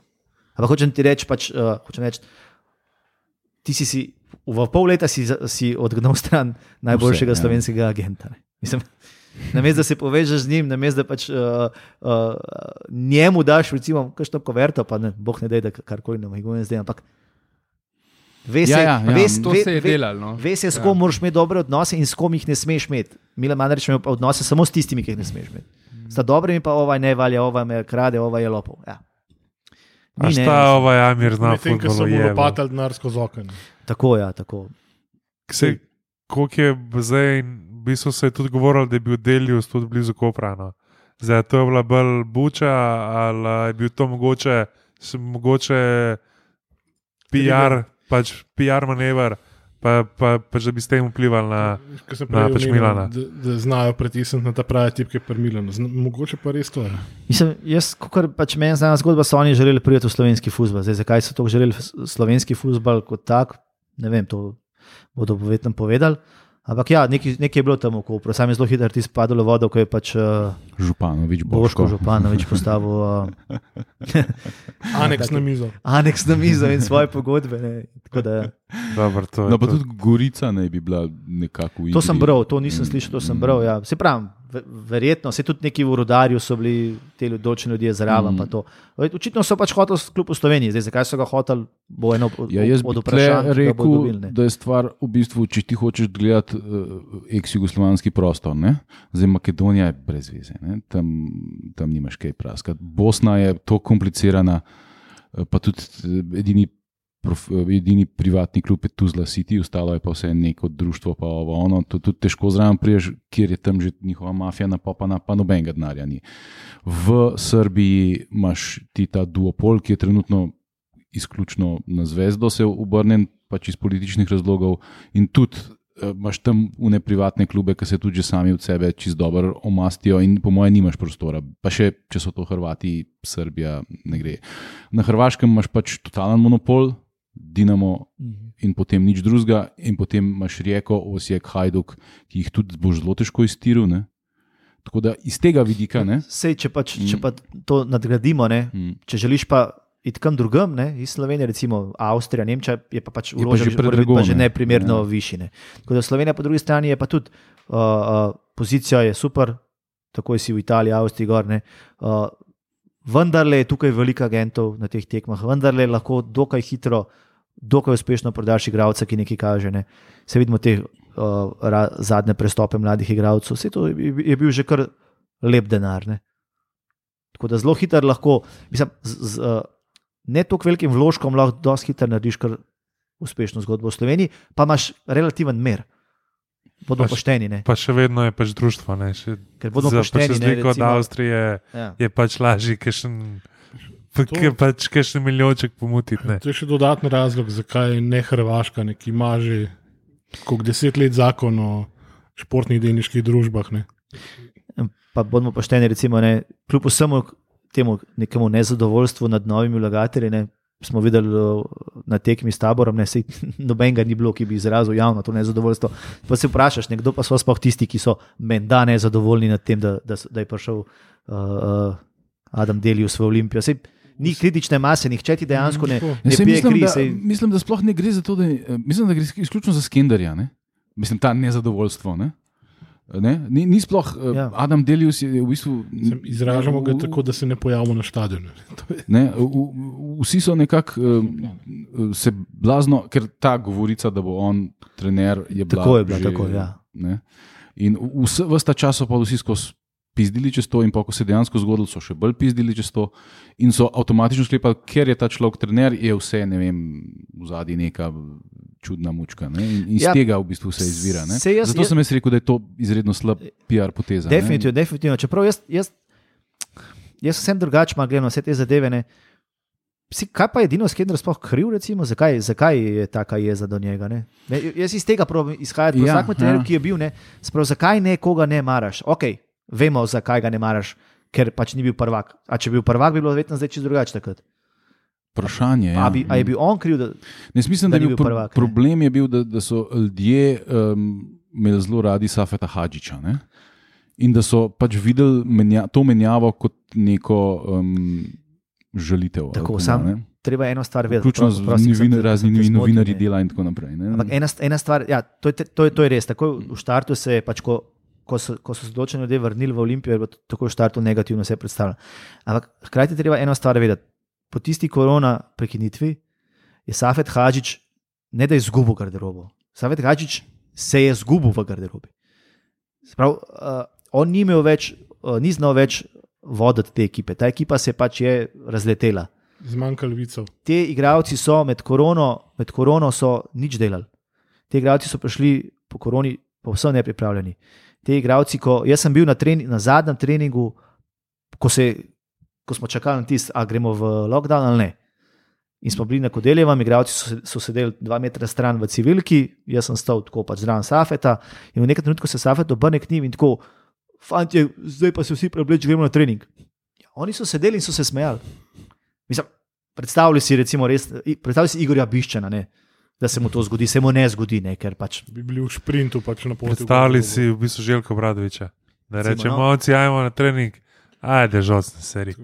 Ampak hočem ti reči, pač, uh, hočem reči, ti si, si v pol leta si, si odgnal stran najboljšega
Vse, ja.
slovenskega agenta. Ne. Mislim, Namesto da se povežeš z njim, namesto da pač, uh, uh, njemu daš, recimo, kakšno koverto, pa ne, boh ne da, da karkoli nam je zdaj, ampak ve se,
Ja, ja, ja.
ve,
To
ve,
se je
ve,
delalo. No.
ve se, s
Ja.
kom moraš imeti dobre odnose in s kom jih ne smeš imeti. Milan Mandarič ima odnose samo s tistimi, ki jih ne smeš imeti. Sta dobrimi, pa ovaj ne valja, ovaj me krade, ovaj je lopov. Ja. Ni, ne,
šta ovaj Amir zna
Medtem, ko so
futbolo
mu
je.
lopatali denar skozi okno.
Tako, ja, tako.
Se, koliko je zdaj, v bistvu se je tudi govorilo, da je bil Delius tudi blizu Koprano. Zdaj je to bila bolj buča ali je bil to mogoče, mogoče PR, pač PR manever, pa, pa, pač da bi s tem vplivali na.
Ko sem
Na, pač Milana.
da, da znajo pritisniti na ta pravi tipke pri Milanu. Zna, mogoče pa res to. Ja.
Mislim, jaz, kot pač meni znana zgodba, so oni želeli priti v slovenski futbol. Zdaj, zakaj so to želeli slovenski futbol kot tak, ne vem, to bodo povedno povedali. Ampak ja, nekaj, nekaj je bilo tam Kopru, sam je zelo hitro ti spadalo vodo, ko je pač uh,
Županovič,
Boško
Boško.
Županovič postavil uh,
Aneks na mizo.
aneks na mizo in svoje pogodbe. Ne. Da,
Dobro, to, je
No, pa
to.
tudi Gorica naj bi bila nekako v igri.
to sem bral, to nisem slišal, to sem bral. Ja. Se pravi, Verjetno, se tudi neki v rodarju so bili ti določeni ljudje zraven.
Mm.
Očitno so pač hoteli kljub Sloveniji, zdaj zakaj so ga hoteli, bo eno od,
Ja, jaz
od vprašanj,
rekel,
dobili.
da je stvar v bistvu, če ti hočeš gledati uh, ex-jugoslovanski prostor, ne? zdaj Makedonija je brez veze, ne? tam, tam nimaš kaj praskati. Bosna je tako komplicirana, eh, pa tudi eh, edini. Edini privatni klub je Tuzla City, ostalo je pa vse neko društvo, pa ovo, ono. To tudi težko zraven priješ, kjer je tam že njihova mafija napopana, pa nobenega denarja ni. V Srbiji imaš ti ta duopol, ki je trenutno izključno na zvezdo se obrnen, pač iz političnih razlogov, in tudi eh, imaš tam une privatne klube, ki se tudi že sami od sebe čist dobro omastijo, in po mojem, nimaš prostora. Pa še, če so to Hrvati, Srbija, ne gre. Na Hrvaškem imaš pač totalen monopol, Dinamo
Mhm.
in potem nič drugega, in potem imaš Rijeko, Osijek, Hajduk, ki jih tudi boš zelo težko iztiril. Ne? Tako da iz tega vidika, ne,
Sej, če, pač,
Mm.
če pa to nadgradimo, ne,
mm,
če želiš pa iti kam drugam, ne, iz Slovenije, recimo Avstrija, Nemčija, je pa pač
Je pa že
pa že
ne.
neprimerno
Ja.
ja. višine. Tako da Slovenija po drugi strani je pa tudi uh, uh, pozicija je super, tako si v Italiji, Avstriji, gor. Ne, uh, vendarle je tukaj veliko agentov na teh tekmah, vendarle lahko dokaj hitro, dokaj uspešno prodaš igralca, ki nekaj kaže. Ne. Se vidimo te uh, ra, zadnje prestope mladih igralcev, vse to je, je bil že kar lep denar. Ne. Tako da zelo hitro lahko, mislim, z, z, uh, ne toliko velikim vložkom, lahko dosti hitro narediš kar uspešno zgodbo v Sloveniji, pa imaš relativen mer. Bodo
Pač-
pošteni, ne?
Pa še vedno je pač društvo. Ne, še,
ker bodo
za,
pošteni. Ne,
razliko od Avstrije
ja.
je pač lažje, kakšen,
To-
k- pač kakšen milijonček pomutiti. Ne.
To je še dodatni razlog, zakaj ne Hrvaška, ne, ki ima že koliko deset let zakon o športnih delniških družbah. Ne.
Pa bomo pošteni, recimo, ne, kljub vsemu temu nekemu nezadovoljstvu nad novimi vlagatelji. Ne, Smo videli na tekmi s taborom, ne, sej, nobenega ni bilo, ki bi izrazil javno to nezadovoljstvo. Pa se vprašaš, kdo pa so sploh tisti, ki so menda nezadovoljni nad tem, da, da, da je prišel uh, uh, Adam Delius v Olimpijo. Sej, ni kritične mase, nihče ti dejansko ne, ne
Ja,
pije
mislim,
kri.
da,
Sej,
mislim, da sploh ne gre za to, da je, mislim, da gre izključno za skenderja. Ne? Mislim, ta nezadovoljstvo. Ne? Ne? Ni, ni sploh, ja.
Ja.
Adam Delius je v bistvu.
Sem, izražamo ga tako, da se ne pojavimo na stadionu. To je-
Ne, v, v, vsi so nekako um, se blazno, ker ta govorica, da bo on trener, je bila.
Tako je bila,
že,
tako, ja.
ne. In vse, vse ta čas so pa vsi skozi pizdili čez to, in pa ko se je dejansko zgodilo, so še bolj pizdili čez to. In so avtomatično sklepali, ker je ta človek trener, je vse, ne vem, v zadnji neka čudna mučka. Ne? In iz ja, tega v bistvu se izvira. ne.
saj jaz-
Zato sem jaz rekel, da je to izredno slab PR poteza. ne.
Definitivno, definitivno. Čeprav jaz, jaz, jaz sem drugačen, malo gledam na vse te zadeve. Ne. Psi, kaj pa je Dino Skender sploh kriv, recimo, zakaj, zakaj je taka jeza do njega? Ne? Ne, jaz iz tega probam izhajati,
Ja,
vsak trener,
ja.
ja. ki je bil, ne, sprav, zakaj nekoga ne maraš? Ok, vemo, zakaj ga ne maraš, ker pač ni bil prvak. A če bi bil prvak, bi bilo vedno zdaj čisto drugače takrat.
Vprašanje je.
Ja. A, bi, a je bil on kriv, da
Ne, mislim, da,
da ni
je bil
bil
pro,
prvak, ne.
problem je bil, da, da so ljudje um, imeli zelo radi Safeta Hadžiča. Ne? In da so pač videli menja, to menjavo kot neko um, žalitev. ali
Tako, sam
ne.
treba eno stvar vedeti.
Vključno z novin, raznimi novinarji dela in tako naprej. Ne?
Ampak ena, ena stvar, ja, to, je, to, je, to je res. Takoj v štartu se je, pač, ko, ko, so, ko so se določeni ljudje vrnili v Olimpijo, je bilo tako v štartu negativno vse predstavljeno. Ampak hkrati je treba eno stvar vedeti. Po tisti korona prekinitvi je Safet Hadžič ne da je izgubil garderobo. Safet Hadžič se je izgubil v garderobi. Sprav, uh, on ni imel več, uh, ni znal več voditi te ekipe. Ta ekipa se pač je razletela
Zmanjkalo vicev.
te igravci so med korono, med korono so nič delali. Ti igravci so prišli po koroni povsem nepripravljeni. Ti igravci, ko jaz sem bil na, trening, na zadnjem treningu, ko, se, ko smo čakali na tisto, a gremo v lockdown ali ne. In smo bili na Kodeljevem, igravci so, so sedeli dva metra stran v civilki, jaz sem stal tako pač zraven Safeta. In v nekem trenutku se Safet obrne k njim in tako, fanti, zdaj pa se vsi preobleči, gremo na trening. Ja, oni so sedeli in so se smejali. Mislim, predstavljaj si, recimo, res, predstavljaj si Igorja Biščana, ne, da se mu to zgodi, se mu ne zgodi, ne, ker pač.
Bi bili v sprintu pač na poti. v
Predstavljaj
garderobo.
si v bistvu Željko Bradoviča. Da rečemo,
no.
oci, ajmo na trening, ajde, žalostne serije.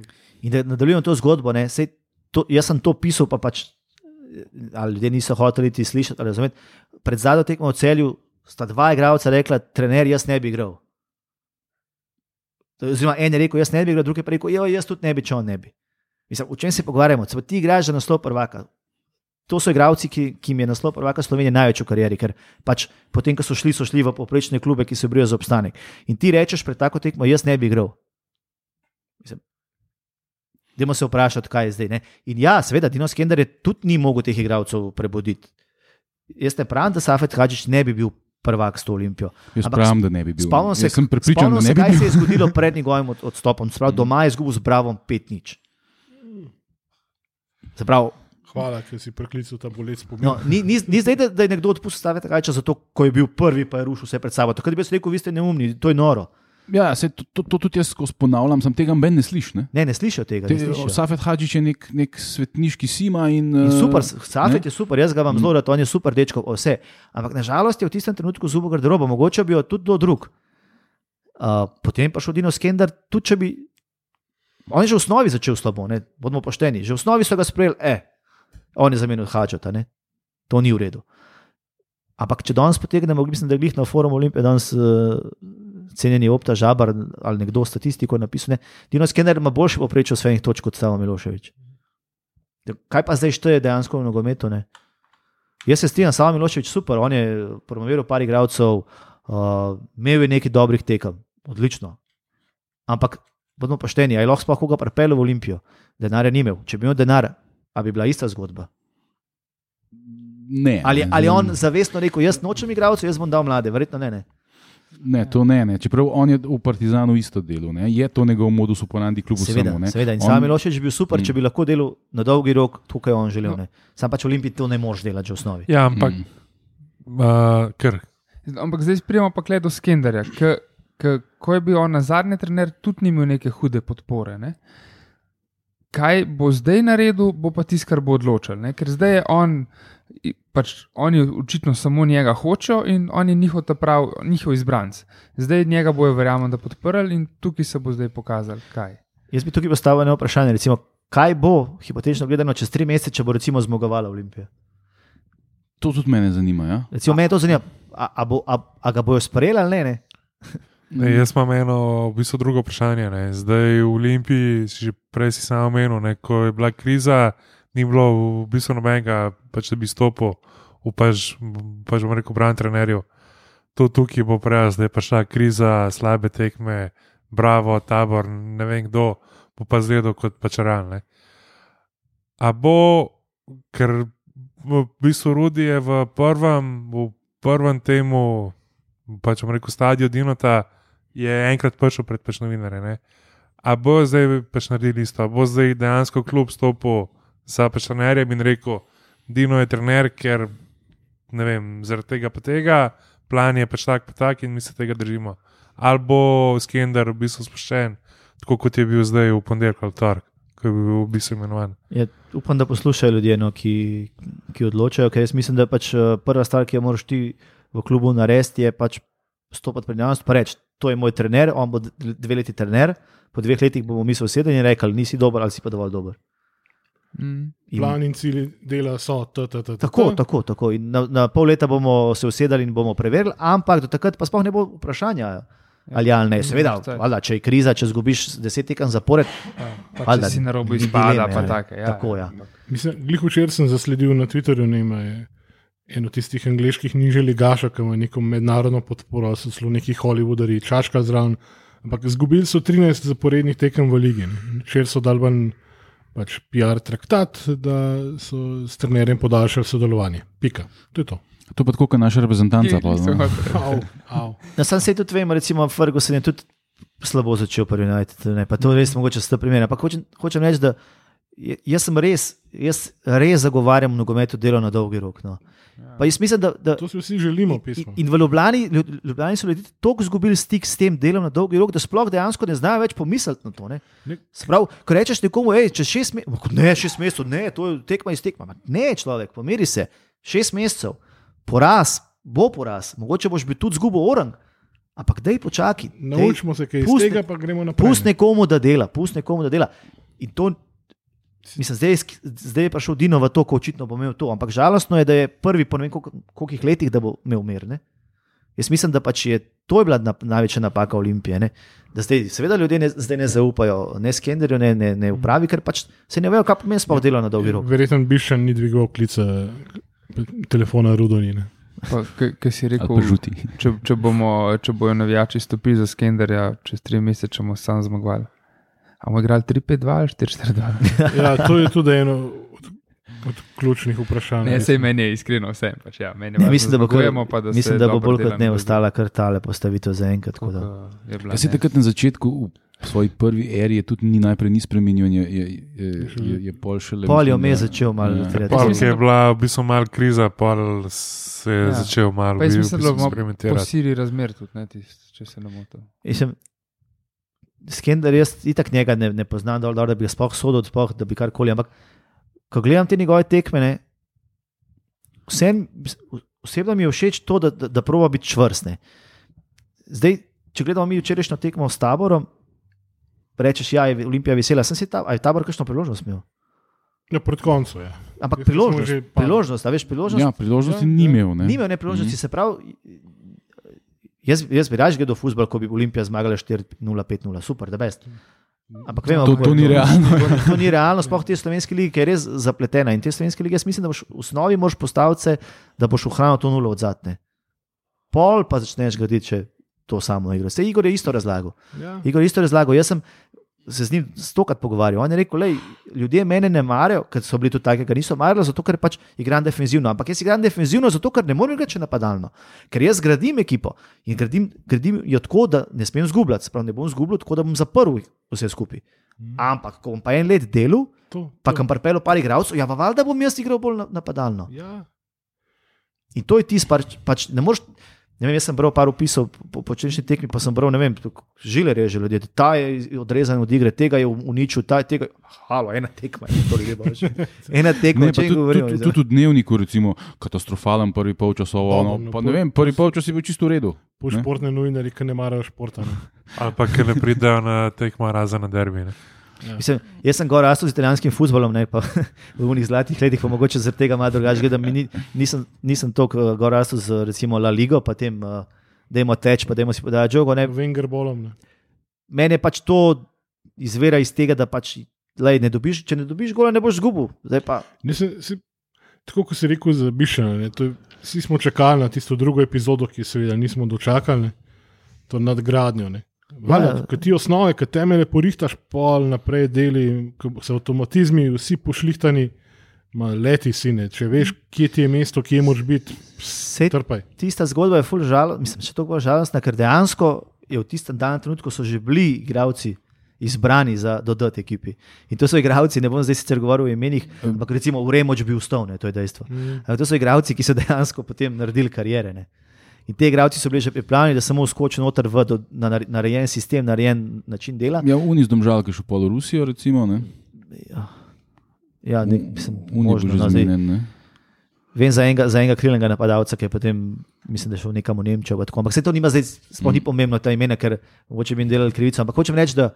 In da nadaljujem to zgodbo, ne, sej, to, jaz sem to pisal, pa pač ali ljudje niso hoteli ti slišati. ali razumeti. Pred zadnjo tekmo v celju sta dva igralca rekla, trener, jaz ne bi igral. Oziroma, en je rekel, jaz ne bi igral, drugi pa je rekel, "Jo, jaz tudi ne bi, če on ne bi. Mislim, o čem se pogovarjamo? Ti igraš za naslov prvaka. To so igralci, ki, ki jim je naslov prvaka Slovenije največ v karieri, ker pač potem, ko so šli, so šli v poprečne klube, ki se borijo za obstanek. In ti rečeš pred tako tekmo, jaz ne bi igral. Mislim, Dajmo se vprašati, kaj je zdaj. Ne? In ja, seveda, Dino Skender je tudi ni mogel teh igralcev prebuditi. Jaz ne pravim, da Safet Hadžič ne bi bil prvak s to olimpijo.
Jaz
Ampak
pravim, da ne bi bil.
Spomnim se,
sem prepričan,
spomnim
da ne bi
kaj
bil.
se je zgodilo pred njegovim od- odstopom. Sprav, doma je izgubil z Bravom 5-0. Zaprav,
Hvala, ker si preklical ta bolec spomin.
no, ni, ni, ni zdaj, da, da je nekdo odpustil staviti kaj zato, ko je bil prvi, pa je rušil vse pred sabo. Takrat bi jaz rekel, vi ste neumni, to je noro.
Ja, se, to, to, to tudi jaz ponavljam, sem tega ben ne slišim. Ne?
Ne, ne slišijo tega. Ne
Te-. Safet Hadžič je nek, nek svetniški sima. In,
In
eh,
super, Safet
ne?
je super, jaz ga vam zelo rad, on je super dečko, vse. Ampak nažalost je v tistem trenutku zubo garderobo, mogoče bi jo tudi do drug. Uh, potem pa šel Dino Skender, tudi če bi. On je že v osnovi začel slabo, ne? bodimo pošteni. Že v osnovi so ga sprejeli, eh, on je zamenil Hadžata, ne? to ni v redu. Ampak če danes potegnemo, mislim, da je na forumu Olimpije danes uh, cenjeni Opta Žabar ali nekdo statistiko napisal, ne? Dino Skender ima boljše poprečje svojih točk kot Stavo Miloševič. Kaj pa zdaj šteje dejansko v nogometu? Ne? Jaz se strinjam, Samo Miloševič super, on je promoviral par igralcev, uh, imel je nekaj dobrih tekem, odlično. Ampak, bodimo pošteni, ali lahko sploh koga pripelje v Olimpijo, denarja ni imel. Če bi imel denar, a bi bila ista zgodba.
Ne,
Ali, ali je on zavestno rekel, jaz nočem igralcev, jaz bom dal mlade, verjetno ne. ne.
Ne, to ne, ne. Čeprav on je v Partizanu isto delo, ne. je to njegov modus operandi kljub
Seveda,
vsemu. ne.
seveda. In
On-
Samo Miloševič bi bil super,
Mm.
če bi lahko delal na dolgi rok, tukaj je on želel. Ne. Sam pač v Olimpiji to ne moreš delati že v osnovi.
Ja, ampak
Mm.
uh, ker.
Ampak zdaj prijemo pa kle do Skenderja. K, k, ko je bil on na zadnji trener, tudi ni imel neke hude podpore. Ne? Kaj bo zdaj naredil, bo pa tisto, kar bo odločil. Ne? Ker zdaj je on, pač oni očitno samo njega hočejo in on je njihov, prav, njihov izbranc. Zdaj njega bojo, verjamem, da podprli in tukaj se bo zdaj pokazal, kaj.
Jaz bi tukaj postavil eno vprašanje. Recimo, kaj bo, hipotetično gledano, čez tri mesece, če bo recimo zmagovala Olimpija?
To tudi mene zanima. Ja?
Recimo, mene to zanima, a, a, bo, a, a ga bojo sprejeli ali ne. ne?
Ne, jaz imam eno v bistvu drugo vprašanje. Ne. Zdaj v Olimpiji, si že prej si sam omenil, ne, ko je bila kriza, ni bilo v bistvu nobenega, pač, da bi stopil v pač, bom rekel, bran trenerjev. To tukaj bo prej, zdaj pač ta kriza, slabe tekme, bravo, tabor, ne vem kdo, bo pa zgledal kot pač realne. A bo, ker v bistvu Rudi je v prvem, v prvem temu, pač bom rekel, stadiju Dinota, je enkrat prišel pred pač novinarje. Ne? A bo zdaj pač naredili isto, a bo zdaj dejansko klub stopil za pač trenerjem in rekel, Dino je trener, ker ne vem, zaradi tega pa tega, plan je pač tak pa tak in mi se tega držimo. Ali bo Skender v bistvu spuščen, tako kot je bil zdaj v ponedeljek ali torek, ko je bil v bistvu imenovan.
Ja, upam, da poslušajo ljudje, no, ki, ki odločajo. Ker jaz mislim, da pač eh, prva stvar, ki jo moraš ti v klubu narediti, je pač stopiti pred javnost in reči: To je moj trener, on bo dve leti trener, po dveh letih bomo mi sosedje in rekli: Nisi dober ali si pa dovolj dober.
Mm.
In,
Plan in cilji dela so t, t, t, t,
Tako,
t.
tako, tako. In na, na pol leta bomo se usedali in bomo preverili, ampak do takrat pa sploh ne bo vprašanja. Ali ja, ali ne, seveda, valjda, če je kriza, če zgubiš deset tekem zapored,
Ja, pa
Valjda,
če si na robu izpada,
dileme,
pa
ja.
take. Ja.
Tako, ja.
Mislim, glih včeraj sem zasledil na Twitterju, ne ima eno tistih angliških nižje ligaša, ki ima neko mednarodno podporo, so celo neki Hollywoodari, čaška zraven. Ampak izgubili so 13 zaporednih tekem v ligi. Včeraj so dal ven pač PR traktat, da so s trenerjem podaljšali sodelovanje. Pika. To je to.
To pa tako, kot naša reprezentanca. Pa,
Ki so
no.
Na sam se tudi vem, recimo Ferguson je tudi slabo začel prvi United, ne, pa to res mogoče sta primera. Ampak hočem, hočem reči, da je- jaz sem res, jaz res zagovarjam nogometu delo na dolgi rok. No. Pa jaz mislim, da, da
To si vsi želimo,
in,
pismo.
in v Ljubljani, Lju- Ljubljani so ljudje tako izgubili stik s tem delom na dolgi rok, da sploh dejansko ne znajo več pomisliti na to. Ne.
Ne.
Prav, ko rečeš nekomu, hej, čez šest mesecev, ne, šest mesecev, ne, to je tekma iz tekma. Ma Ne, človek, pomiri se, šest mesecev, poraz, bo poraz, mogoče boš bi tudi zgubil orang, ampak dej počakaj.
Naučimo se kaj iz
pusti-
tega, pa gremo naprej.
Pusti nekomu, da dela, pusti nekomu, da dela. In to, mislim, zdaj, zdaj je prišel Dino v to, ko očitno bo imel to. Ampak žalostno je, da je prvi po ne vem koliko- kolikih letih, da bo imel mir. Ne? Jaz mislim, da pač je to je bila na, največja napaka Olimpije. Ne? Da zdaj, seveda, ljudje ne, zdaj ne zaupajo ne skenderju, ne, ne, ne upravi, ker pač se ne vejo, kaj pomeni sploh delo na dolgi rok.
Verjetno bi še ni dvigal klica telefona Rudonine.
Kaj si rekel?
žuti.
Če, če, bomo, če bojo navijači stopili za skenderja, čez tri mesece bomo sam zmagovali. A bomo igrali 3-5-2 ali 4-4-2?
Ja, to je tudi eno od, od ključnih vprašanj.
Ne, sej meni je iskreno vse. Pač, ja, meni je
Ne, mislim, da bo, kar,
zmagujemo, pa da
mislim, da bo bolj kot ne ostala kar tale postavitev za enkrat. da.
je
Kaj
ne.
takrat na začetku, v svoji prvi eri, je tudi ni najprej ni spremenil, je, je, je, je, je pol šele.
Pol je vmes
da-
začel malo
Ja.
trenirati.
Pol, je
da-
bila v bistvu malo kriza, pol se je
Ja.
ja. začel malo
Pa jaz
v
mislim, da
bistvu
bomo po
eksperimentirati.
Siri razmer tudi, ne, tist, če se ne motim.
Skender, jaz itak njega ne, ne poznam, dovolj dobro, da bi ga sploh sodel, sploh, da bi karkoli. Ampak, ko gledam te njegove tekme, ne, vsem, osebno mi je všeč to, da, da, da proba biti čvrstne. Zdaj, če gledamo mi včerajšnjo tekmo s taborom, rečeš, ja, je Olimpija vesela, sem si ta, a je tabor kakšno priložnost imel.
Ja, pred koncem je.
Ampak
Jaz
priložnost, priložnost, a veš, priložnost.
Ja, priložnosti
Ja,
ni imel. Ne?
Ni imel ne priložnosti,
Mhm.
se pravi. Jaz, jaz bi raje gledal futbol, ko bi Olimpija zmagala 4-0-5-0, super, da best. Ampak vemo,
To- to
je
ni realno.
To, ni- to ni realno, sploh te slovenske lige, ki je res zapletena. In te slovenske lige, jaz mislim, da boš v osnovi moš postaviti, se, da boš ohranil to nulo od zadnje. Pol pa začneš graditi še to samo igro. Se Igor je isto razlagal.
Ja.
Igor je isto razlagal. Jaz sem se z njim stokrat pogovarjal. On je rekel, da ljudje mene ne marajo, ker so bili tudi taki, ki niso marali, zato ker pač igram defenzivno. Ampak jaz igram defenzivno, zato ker ne morem igrati napadalno. Ker jaz gradim ekipo in gradim, gradim jo tako, da ne smem zgubljati. Sprav ne bom zgubljal, tako da bom zaprl vse skupaj. Ampak, ko bom pa en let delal,
To,
pa
to.
kam pripeljo par igralcev, ja, pa valjda bom jaz igral bolj na- napadalno.
Ja.
In to je tisto, pač, pač ne moreš. Ne vem, jaz sem bral par opisov po, po črnčni tekmi, pa sem bral, ne vem, žile reže ljudje. Ta je odrezan od igre, tega je uničil, ta je tega. Halo, ena tekma je to ljudje. baš. Ena tekma,
Ne,
če
tudi,
govorimo.
tudi, tudi v dnevniku, recimo, katastrofalen prvi polčas, ovo, ono,
Dobro,
pa
no,
ne vem, prvi polčas je bil čisto v redu.
Po
Ne?
športne novinarji, ki ne marajo športa.
Ali pa ki ne pridejo na tekmo razen na derbi. Ne.
Mislim, jaz sem gor rastel z italijanskim futbolom, ne pa v unih zlatih letih, pa mogoče zaradi tega malo drugače gledam. Ni, nisem, nisem toliko eh, gor rastel z recimo La Ligo, pa tem, uh, da imamo teč, pa da imamo si podajati žogo. Ne.
Venger bolom. Ne.
Meni je pač to izvira iz tega, da pač, lej, ne dobiš, če ne dobiš gola, ne boš zgubil.
Nisem, si, tako kot si rekel za Bišena, vsi smo čakali na tisto drugo epizodo, ki seveda nismo dočakali, ne, to nadgradnjo. Ne. Valjda,
Ja.
Ko ti osnove, ki temelje porihtaš, pol naprej deli, so avtomatizmi vsi pošlihtani, leti si ne. Če veš, kje ti je mesto, kje moraš biti,
Sej-
trpaj.
tista zgodba je ful žalostna, mislim, še bolj žalostna, ker dejansko je v tistem danem trenutku so že bili igralci izbrani za dodati ekipi. In to so igralci, ne bom zdaj sicer govoril o imenih, ampak recimo v Remoč bi vstal, ne, to je dejstvo.
Mm.
To so igralci, ki so dejansko potem naredili karijere. Ne. In te igralci so bili že pripravljeni, da samo skočijo noter v do, na nar- narejen sistem, narejen način dela.
Ja, Uni z domžalke šel pol v Rusijo, recimo. Ne?
Ja, ne, mislim,
Uni je
možno, no,
zmenjen. ne.
Vem za enega, za enega krilnega napadalca, ki je potem, mislim, da šel nekam v Nemčijo. Ampak se to nima zdaj, sploh ni pomembno ta imena, ker mogoče bi jim delali krivico. Ampak hočem reči, da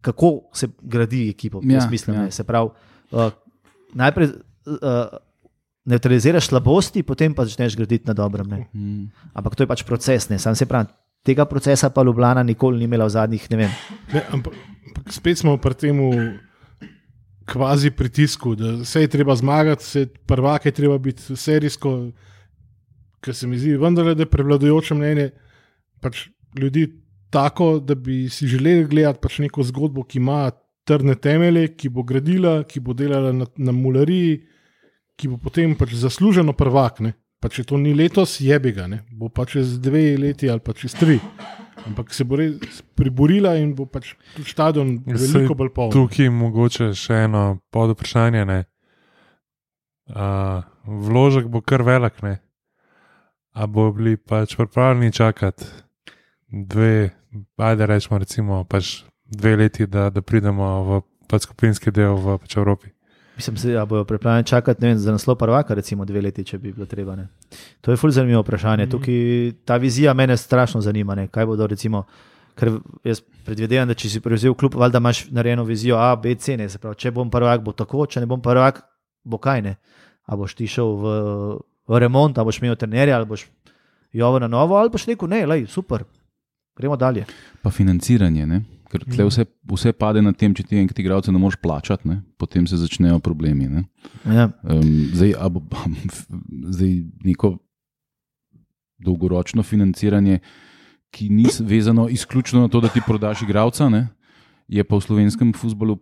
kako se gradi ekipo.
Ja,
Ja, mislim,
ja.
ja. Se pravi, uh, najprej uh, neutraliziraš slabosti, potem pa začneš graditi na dobrem. Ne.
Mm.
Ampak to je pač proces. Ne. Sam se pravi, tega procesa pa Ljubljana nikoli ni imela v zadnjih, ne vem.
Ne, ampak, ampak spet smo pri tem kvazi pritisku, da vse je treba zmagati, vse prvake je treba biti serijsko, ker se mi zdi vendarle, da je prevladujoče mnenje pač ljudi tako, da bi si želeli gledati pač neko zgodbo, ki ima trdne temelje, ki bo gradila, ki bo delala na, na mulariji, ki bo potem pač zasluženo prvak. Ne? Pa če to ni letos, jebi ga, ne? bo pa čez dve leti ali pa čez tri. Ampak se bo res priborila in bo pač tudi stadion
Ja,
veliko bolj poln.
Tukaj je mogoče še eno pod vprašanje. Ne? Uh, vložek bo kar velik, ne? a bo bili pač pripravljeni čakati dve, ajde rečemo, recimo, pač dve leti, da, da pridemo v pač skupinski del v pač Evropi.
Mislim, da bodo pripravljeni čakati vem, za naslov prvaka, recimo dve leti, če bi bilo treba. Ne. To je fully zanimivo vprašanje.
Mhm.
Tukaj, ta vizija mene strašno zanima. Ne. Kaj bodo, recimo, ker jaz predvidevam, da če si prevzel klub, valjda imaš narejeno vizijo A, B, C. Ne. Pravi, če bom prvak, bo tako, če ne bom prvak, bo kaj ne. A boš ti šel v, v remont, a boš imel trenerja, ali boš jovo na novo, ali pač rekel, ne, lej, super, gremo dalje.
Pa financiranje, ne? ker tle vse, vse pade na tem, če ti enkrat igralce ne moreš plačati, ne? potem se začnejo problemi. Ne?
Ja.
Um, zdaj, a bo, zdaj neko dolgoročno financiranje, ki ni vezano izključno na to, da ti prodaš igralca, je pa v slovenskem futbolu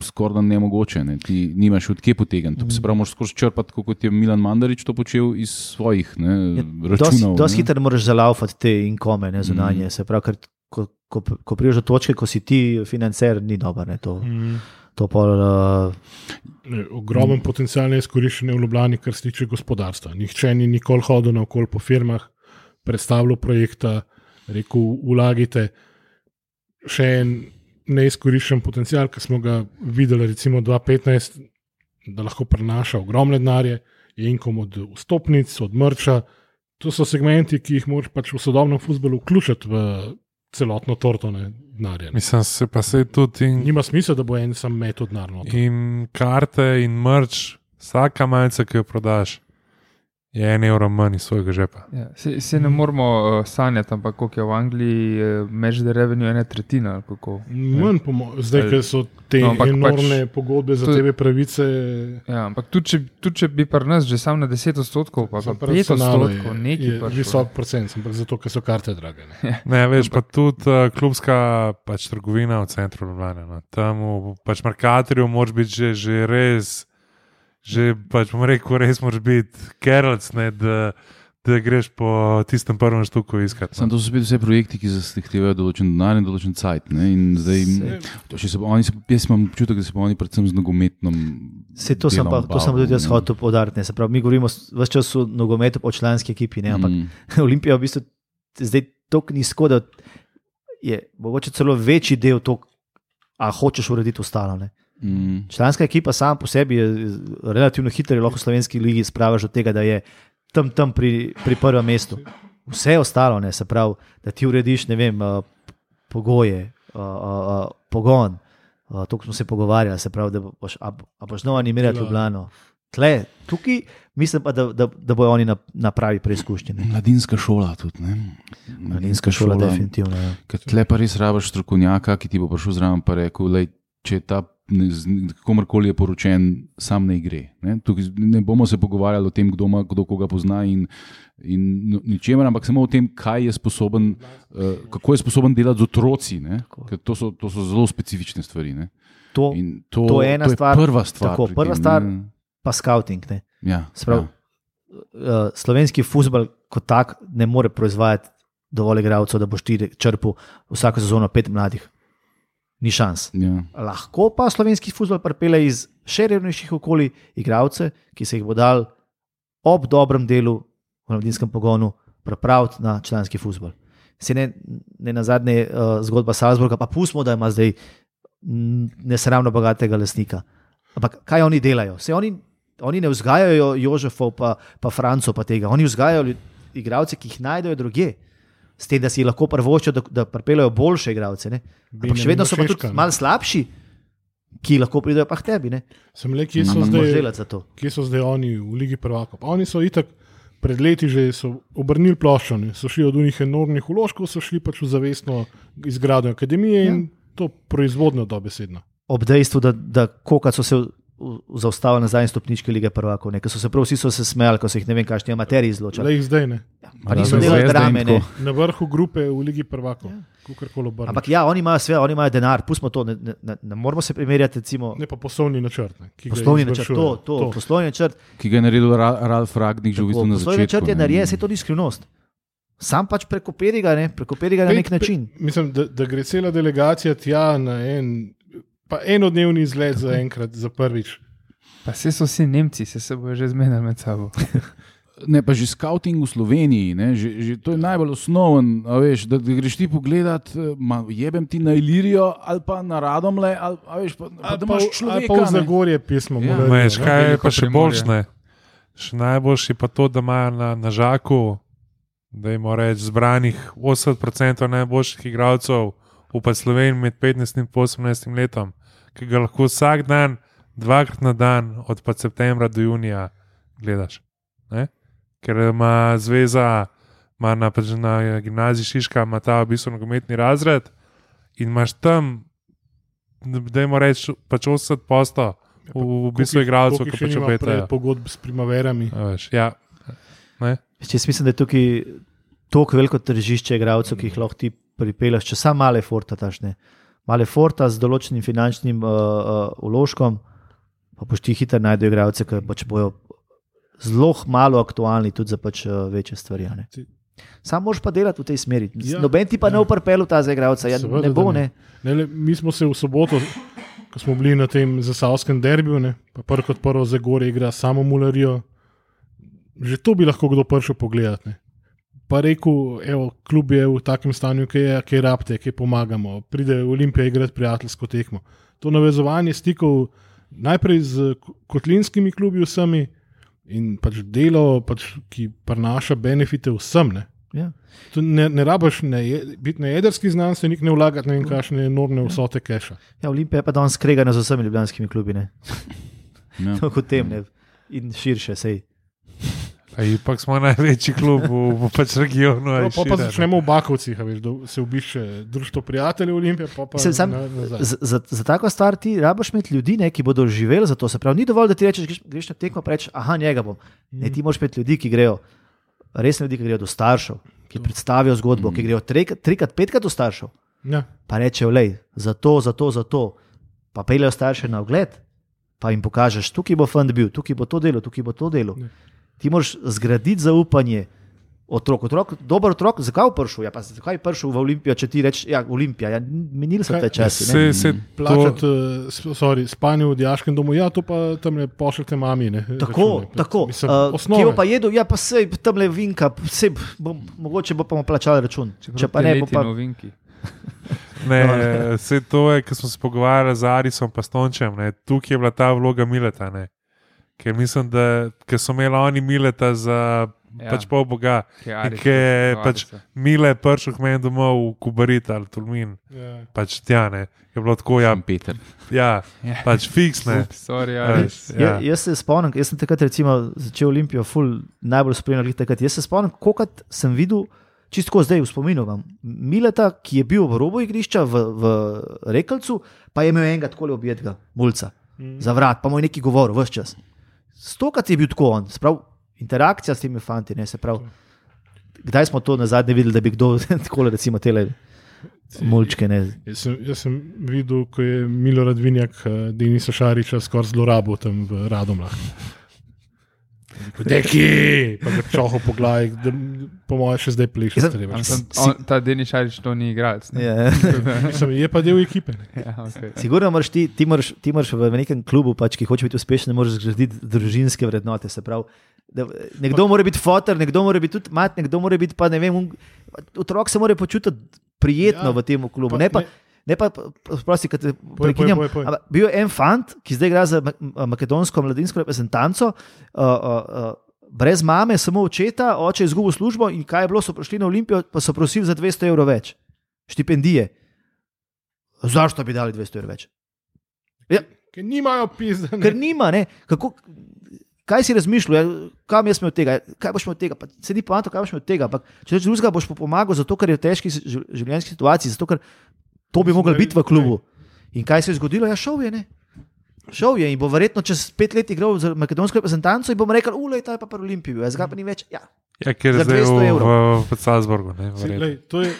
skoraj da nemogoče. Ne? Ti nimaš odkje potegniti. To se pravi, moraš skozi črpati, kot je Milan Mandarič to počel iz svojih ne, računov.
Dosti hitro moraš zalaufati te inkome, ne zunanje. Mm. Se pravi, ker ko, ko, ko prideš do točke, ko si ti financer, ni dobro. Ne, to,
Mm.
to pol, uh,
Ne, Ogromen mm. potencial neizkoriščen v Ljubljani, kar se tiče gospodarstva. Nihče ni nikoli hodil naokoli po firmah, predstavljal projekta, rekel: Ulagite. Še en neizkoriščen potencial, ki smo ga videli, recimo 2015, da lahko prenaša ogromne denarje, je inkom od vstopnic, od mrča. To so segmenti, ki jih moraš pač v sodobnem futbolu vključiti v celotno torto denarja.
Mislim, se pa se tudi in,
Nima smisla, da bo en sam metod denar. noter.
in karte in mrč, vsaka malce, ki jo prodaš, je en evro manj iz svojega žepa.
Ja, se, se ne moramo uh, sanjati, ampak koliko je v Angliji, uh, meč da revenue ena tretjina. ali kako.
Manj, po mo- zdaj, ker so te
No,
no,
ampak
enormne
pač
pač, pogodbe za tebe pravice.
Ja, ampak tudi če, tudi če bi pri nas že sam na 10 odstotkov, pa, pa
Samo
5
personala
odstotkov, nekaj prišlo,
Visok procent, ampak zato, ker so karte drage. Ne.
Ne, veš, pa tudi uh, klubska pač, trgovina v centru Ljubljana. No. Tam v pač markatorju moraš biti že, že res, že pač bom rekel, res moraš biti kerlc, ne, da, da greš po tistem prvem štuku iskati.
Sam
No.
to so spet vse projekti, ki zahtevajo določen denar in določen cajt. Ne? In zdaj,
Se-
se, oni, jaz imam občutek, da se pa oni predvsem z nogometnom.
se to sem, pa, to sem tudi jaz hotel. Se pravi, mi govorimo vse čas o nogometu, o članski ekipi, ne, ampak
Mm.
Olimpija v bistvu zdaj tako nizko, da je mogoče celo večji del to, a hočeš urediti ostalo. Ne.
Mm.
Članska ekipa sama po sebi je relativno hitra, lahko v slovenski ligi spraviš do tega, da je tam, tam pri, pri prvem mestu. Vse ostalo, ne, se pravi, da ti urediš, ne vem, uh, pogoje, uh, uh, pogon. Uh, to smo se pogovarjali, se pravi, da boš, a, a boš znova animirati. Ljubljano. Tle, tukaj mislim pa, da, da, da bojo oni na, na pravi preizkušnji. ne.
Mladinska šola tudi. Ne?
Mladinska šola, definitivno. Ja.
Tle pa res rabiš strokovnjaka, ki ti bo prišel zraven in rekel, lej, če je ta komorkoli je poročen, sam ne gre. Ne? Tukaj ne bomo se pogovarjali o tem, kdo, ima, kdo koga pozna in, in no- ničemer, ampak samo o tem, kaj je sposoben, uh, kako je sposoben delati z otroci. to so, to so zelo specifične stvari. ne.
To,
In to,
to je ena
to
stvar,
Prva stvar.
tako, prva stvar- pa scouting. Ne.
Ja,
Se pravi,
ja.
uh, slovenski futbol kot tak ne more proizvajati dovolj igralcev, da boš ti črpal vsako sezono pet mladih. Ni šans.
Ja.
Lahko pa slovenski futbol pripelje iz še revnejših okolij igralce, ki se jih bo dal ob dobrem delu v mladinskem pogonu pripraviti na članski futbol. Se ne, ne na zadnje uh, zgodba Salzburga, pa pustimo, da ima zdaj nesramno bogatega lasnika. Ampak kaj oni delajo? Se oni, oni ne vzgajajo Jožefov, pa, pa Francov, pa tega. Oni vzgajajo igralce, ki jih najdejo drugje. S tem, da si lahko prvoščijo, da, da pripeljejo boljše igralce. Ampak še vedno so pa tudi malo slabši, ki lahko pridejo pa k tebi. Ne
Sem le, kje so, zdaj, kje so zdaj oni v Ligi prvakov. Pa Oni so itak pred leti že obrnili ploščo, ne. so šli od unih enormnih uložkov, so šli pač v zavestno izgradnjo akademije in to proizvodnjo dobesedno.
Ob dejstvu, da, da kolikrat so se zaustavili na zadnji stopnički lige prvakov, ne, ker so se prav vsi so se smejali, ko so jih ne vem, kakšni amateri izločali.
Le jih zdaj ne.
Pa niso delali drame. Ne.
Na vrhu grupe v Ligi prvakov, obrneš.
Ampak ja, oni imajo sve, oni imajo denar, pustimo to, ne, ne, ne, ne moramo se primerjati, recimo,
Ne pa poslovni načrt. Ne,
poslovni načrt, to, to, to. poslovni načrt.
Ki ga je naredil Ra Ralf Ragnik že v bistvu na
Poslovni
začetku.
načrt je narejen, se to ni skrivnost. Sam pač prekoperi ga, ne, prekoperi ga na
Pet-
nek način.
pe- Mislim, da, da gre cela delegacija tja na en, pa enodnevni izlet za enkrat, za prvič.
Pa se so vsi Nemci, se, se bojo že zmenili med sabo.
Ne, pa že scouting v Sloveniji, ne, že, že to je najbolj osnoven. Veš, da, da greš ti pogledat, eh, ma, jebem ti na Ilirijo ali pa na Radomle, ali, a veš, pa, pa, da
pa,
imaš človeka.
pa v. Zagorje pismo.
Ja.
Veš,
ne.
kaj je pa še boljše? Še najboljši pa to, da imajo na, na žaku, da jim reč zbranih 80% najboljših igralcev v pa Sloveniji med 15 in 18 letom, ki ga lahko vsak dan, dvakrat na dan, od pa septembra do junija gledaš. Ne? Ker ima zveza ima na, pač na gimnaziji Šiška, ima ta v bistvu nogometni razred in imaš tam, da jim reči, pač 80 posto v, v bistvu igralcev, ki pač obetajo.
Pogodb s primaverami.
A Veš, ja. Ne?
Če jaz mislim, da je tukaj tako veliko tržišče igralcev, ki jih lahko ti pripelješ, če samo male forta tašne. Male forta z določenim finančnim uh, uh, uložkom, pa boš ti hitro najdel igralce, ki pač bojo zelo malo aktualni tudi za pač, uh, večje stvari. Sam moraš pa delati v tej smeri.
Ja,
Noben ti pa
ja.
ne uprpel ta za igralca, ja,
Seveda,
ne bo
ne.
ne.
Ne, le, mi smo se v soboto, ko smo bili na tem zasavskem derbiju, ne, pa prvo kot prvo za gore igra samo mularijo. Že to bi lahko kdo prišel pogledati. Ne. Pa rekel, evo, klub je v takem stanju, ki je, ki rabite, ki pomagamo. Pride Olimpija igrati prijateljsko tekmo. To navezovanje stikov najprej z ko- kotlinskimi klubi vsemi in pač delo, pač, ki prinaša benefite vsem. Ne.
Ja.
To Ne, ne rabiš ne, biti ne jedrski znanstvenik, ne vlagati ne vem, kakšne enormne vsote keša.
Ja, Olimpija je pa danes skregana z vsemi ljubljanskimi klubi. Ne.
Ja.
Tako kot tem ne. in širše. Sej.
A Ipak smo največji klub v, v pač regionu.
No, pa, pa
ne.
začnemo v Bakovcih, a veš, da se obišče društvo prijateljev Olimpije. Pa pa
Mislim, sam-
na-.
Za, za, za tako stvar ti rabiš imeti ljudi, ne, ki bodo živeli za to. Se pravi, ni dovolj, da ti rečeš, greš, greš na tekmo, rečeš, aha, njega bom. Ne, ti moraš imeti ljudi, ki grejo, resne ljudi, ki grejo do staršev, ki predstavijo zgodbo, ki grejo trikrat, trikrat petkrat do staršev.
Ja.
Pa rečejo, le, za to, za to, za to. Pa peljejo starše na ogled, pa jim pokažeš, tukaj bo fund bil, tukaj bo to delo, tukaj bo to delo.
Ja.
Ti moraš zgraditi zaupanje. Otrok, otrok, dober otrok, zakaj je prišel? Ja, pa zakaj je prišel v Olimpijo, če ti rečeš, ja, Olimpija, ja, minili so te časi. ne?
Se, se,
Plačati,
to,
uh, sorry, spanje v diaškem domu, ja, to pa tam ne pošljete mami. Ne,
Tako,
račune.
tako.
Mislim,
Uh,
osnove.
kje bo pa jedel, ja, pa se tam le vinka, se, bom, mogoče bo pa mu plačal račun.
Čeprav
Če pa ne, bo pa.
novinki.
ne, se to je, ko smo se pogovarjali z Arisom in Stončem, ne, tukaj je bila ta vloga Mileta. Ne. Ker mislim, da ker so imeli oni Mileta za
Ja.
pač pol boga.
Ki je to
pač. Mile prišel k meni domov v Kubarit ali Tulmin,
Ja.
pač tja ne. Je bilo tako, ja,
Peter.
ja
Ja.
pač fiksne.
Sorry,
Ja,
Aris.
Ja.
Ja. Jaz se spomnim, jaz sem takrat recimo začel Olimpijo, ful, najbolj spremljal takrat. Jaz se spomnim, koliko sem videl, čisto zdaj v spominu vam, Mileta, ki je bil v robu igrišča v, v Rekalcu, pa je imel enega tako objetega, mulca,
Mm.
za vrat, pa mu je nekaj govoril, vse čas. Stokrat je bil tako on, sprav, interakcija s temi fanti, ne se pravi. Kdaj smo to na zadnje videli, da bi kdo tako recimo tele mulčke ne.
Jaz sem, jaz sem videl, ko je Milorad Vinjak, uh, Denisa Šariča, skoraj zlorabil tam v Radomlah. Deki, pa ga čoho po glavi, da po mojem še zdaj
on- Ta Denis Šarič to ni igralec. ne?
Ja.
Mislim, je pa del ekipe.
Ja, okay.
Sigurno moraš ti, ti moraš, ti moraš v nekem klubu, pač, ki hoče biti uspešen, moraš zgraditi družinske vrednote. pravi, da- Nekdo mora biti fotor, nekdo mora biti tudi mat, nekdo mora biti pa ne vem. un- Otrok se mora počutiti prijetno
Ja,
v tem klubu.
pa
Ne pa,
ne-
ne pa prosti, kad te
poj,
prekinjam.
poj, poj.
ampak Bil je en fant, ki zdaj igra za ma- makedonsko mladinsko reprezentanco. Uh, uh, uh, Brez mame, samo očeta, oče je izgubil službo in kaj je bilo, so prišli na Olimpijo, pa so prosili za 200 evrov več, štipendije. Zašto bi dali 200 evrov več?
Ker nimajo pizde.
Ker nima, ne. Kako, kaj si razmišljal, ja, kam jaz imel od tega, kaj boš imel od tega, pa se ni poanta, kaj boš imel od tega. Ampak, če rečeš drugega, boš pa pomagal, zato ker je v težki življenjski situaciji, zato ker to bi moglo biti v klubu. In kaj se je zgodilo? Ja, šel je, ne. Šel je in bo verjetno čez pet let igral za makedonsko reprezentanco in bomo rekli, ulej, ta je pa pri Olimpiji, jaz ga pa ni več. Ja.
Ja, ker
Za
je zdaj
200
v, v, v Salzburgu. Ne, verjetno.
lej, to je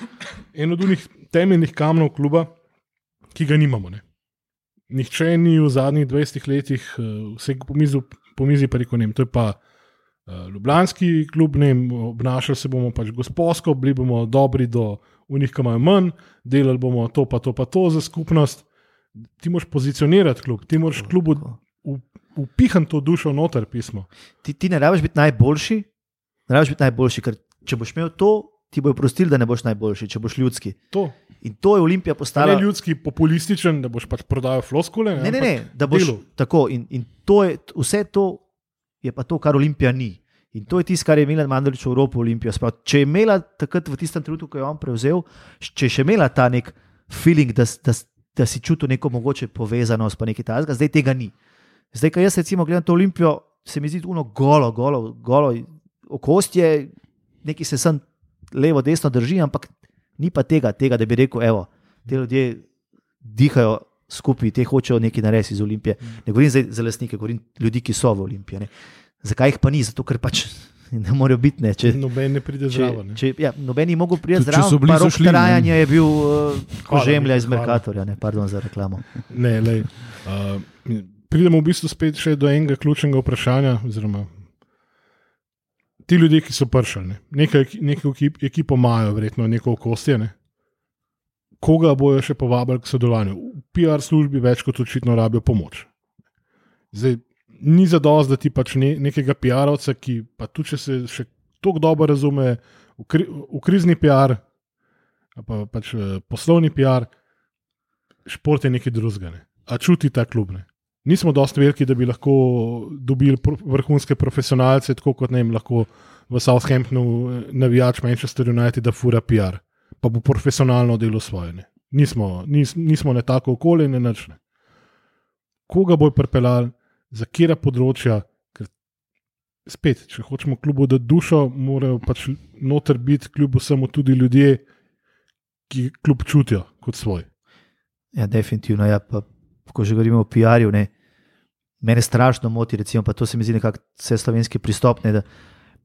en od unih temeljnih kamnov kluba, ki ga nimamo. Ne. Nihče ni v zadnjih 20 letih eh, vse po mizi, po mizi pa rekel, ne, to je pa uh, Ljubljanski klub, ne, obnašali se bomo pač gospodsko, bili bomo dobri do unih, ki imajo manj, delali bomo to, pa to, pa to za skupnost. Ti moraš pozicionirati klub, ti moraš klubu upihati to dušo noter pismo.
Ti, ti ne rabiš biti najboljši, ne rabiš biti najboljši, ker če boš imel to, ti bojo prostili, da ne boš najboljši, če boš ljudski.
To.
In to je Olimpija
Ne
postala.
ljudski, populističen, da boš pač prodajal floskule.
Ne, ne, ne,
ampak
da boš
delu.
tako. In, in to je, vse to je pa to, kar Olimpija ni. In to je tisto, kar je imela Mandarič v Evropi Olimpija. Sprav, če je imela takrat v tistem trenutku, ko je on prevzel, če je še imela ta nek feeling, da, da, da si čutil neko mogoče povezanost, pa nekaj takega, zdaj tega ni. Zdaj, ko jaz recimo gledam to Olimpijo, se mi zdi uno golo, golo, golo okostje, neki se sem levo, desno drži, ampak ni pa tega, tega da bi rekel, evo, te ljudje dihajo skupaj, te hočejo nekaj narediti iz Olimpije. Ne govorim zdaj za lastnike, govorim ljudi, ki so v Olimpiji. Zakaj jih pa ni? Zato, ker pač ne morejo biti. Ne. Če,
Noben ne pride
če,
zraven. ne.
če, ja, noben ni mogel priti
Tudi če so
zraven,
bili,
rok
šli, ne.
trajanja je bil uh, kožemlja iz. Merkatorja, ne, pardon za reklamo.
Ne, lej, uh, pridemo v bistvu spet do enega ključnega vprašanja. Oziroma, ti ljudje, ki so pršali, ne, nekaj, neko ekip, ekipo imajo, verjetno neko okostje. Ne, koga bojo še povabili k sodelovanju? V PR službi več kot očitno rabijo pomoč. Zdaj, ni za dost, da ti pač ne, nekega PR-ovca, ki pa tudi če se še tako dobro razume v, kri, v krizni PR, pa pač eh, poslovni PR, šport je nekaj drugega. Ne. A čuti ta klub. Ne. Nismo dosti veliki, da bi lahko dobili vrhunske profesionalce, tako kot ne vem, lahko v Southamptonu eh, navijač Manchester United, da fura PR, pa bo profesionalno delo svoje. Ne. Nismo, nis, nismo ne tako okolje, ne načne. Koga bo pripeljal, za kera področja, spet, če hočemo klubu dati dušo, morajo pač noter biti kljub vsemu tudi ljudje, ki kljub čutijo kot svoj.
Ja, definitivno. Ja, pa, ko že govorimo o PR-ju, ne, mene strašno moti, recimo, pa to se mi zdi nekako vse slovenski pristop, ne, da,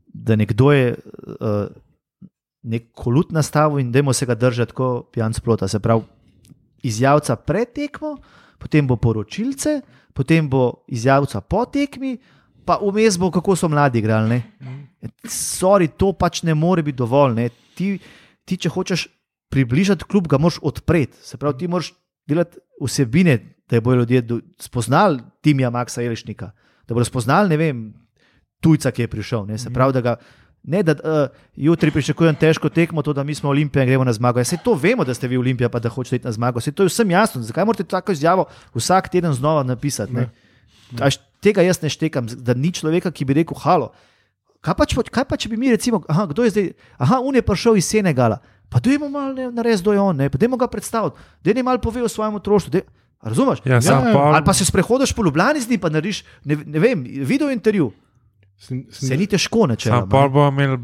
da nekdo je uh, nek kolut nastavil in dajmo se ga držati kot pijanc plota. Se pravi, izjavca pred tekmo, potem bo poročilce, potem bo izjavca po tekmi, pa vmes bo, kako so mladi igrali. ne. Sorry, to pač ne more biti dovolj. ne. Ti, ti, če hočeš približati klub, ga moraš odpreti. Se pravi, ti moraš delati vsebine, da bodo ljudje spoznali Timija Maxa Elišnika, da bodo spoznali, ne vem, tujca, ki je prišel. Ne, Se pravi, da ga. Ne, da uh, jutri pričakujem težko tekmo, to, da mi smo Olimpija in gremo na zmago. Vse to vemo, da ste vi Olimpija, pa da hočete iti na zmago. Vse to je vsem jasno. Zakaj morate tako izjavo vsak teden znova napisati? Ne? Až tega jaz ne štekam, da ni človeka, ki bi rekel: Halo, kaj pa, če, kaj pa če bi mi recimo, aha, kdo je zdaj, aha, un je prišel iz Senegala, pa dajmo malo ne- narediti, kdo je on, ne, pa dajmo ga predstaviti, da ne malo pove o svojem otroštvu. a Razumeš?
Ja, sam pol-
Ali pa se sprehodiš po Ljubljani z njim, pa narediš, ne, ne vem, video intervju.
Sem, sem,
Se ni težko, če
Sam pa bomo imeli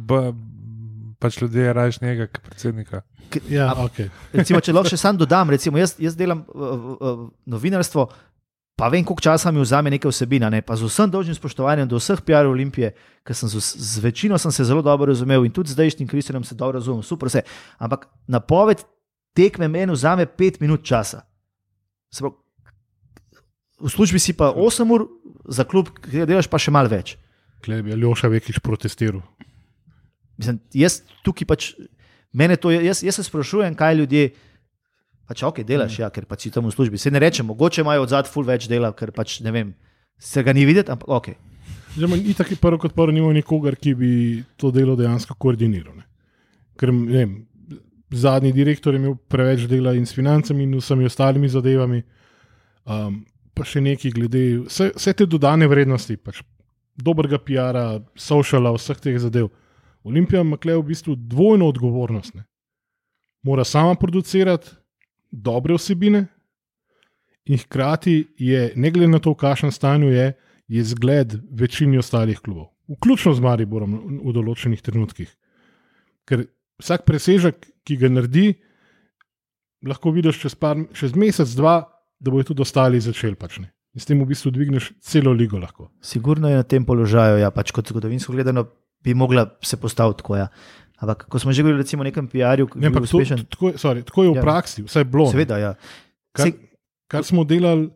pač ljudje raje njega, kot predsednika.
ja, okay.
recimo, če lahko še sam dodam, recimo, jaz, jaz delam uh, uh, novinarstvo, pa vem, koliko časa mi vzame neka vsebina. Ne? Pa z vsem dolžnim spoštovanjem do vseh PR Olimpije, ker sem z, z večino sem se zelo dobro razumel in tudi z zdajšnjim Kristjanom se dobro razumem, super vse. Ampak napoved tekme meni vzame pet minut časa. Se Pravi, v službi si pa 8 ur, za klub, ki delaš pa še malo več.
Klej bi Aljoša Vekič protestiral.
Mislim, jaz tukaj pač, mene to, jaz, jaz se sprašujem, kaj ljudje. Pač ok, delaš, ja, ker pač si tam v službi. Se ne rečem, mogoče imajo od zadaj ful več dela, ker pač ne vem, se ga ni videti, ampak ok.
Zdaj, itak je prvo kot prvo, nimamo nikogar, ki bi to delo dejansko koordiniral. Ne. Ker ne vem, zadnji direktor je imel preveč dela in s financami in vsemi ostalimi zadevami, um, pa še nekaj glede vse, vse te dodane vrednosti, pač dobrega PR-a, sociala, vseh teh zadev. Olimpija ima tukaj v bistvu dvojno odgovornost. Ne. Mora sama producirati dobre vsebine, in hkrati je, ne glede na to, v kakšnem stanju je, je zgled večini ostalih klubov, vključno z Mariborom v določenih trenutkih. Ker vsak presežek, ki ga naredi, lahko vidiš čez, par, čez mesec, dva, da bojo tudi ostali začeli. Pač, ne. In s tem v bistvu dvigneš celo ligo. Lahko.
Sigurno je na tem položaju, ja, pač kot zgodovinsko gledano, bi mogla se postaviti tako. Ja. Ampak, ko smo že govorili recimo o nekem PR-ju,
Ne,
je
to,
uspešen,
tako, je- sorry, tako je v
Ja.
praksi, vsaj bilo. ne.
seveda, ja.
Kar, kar smo delali,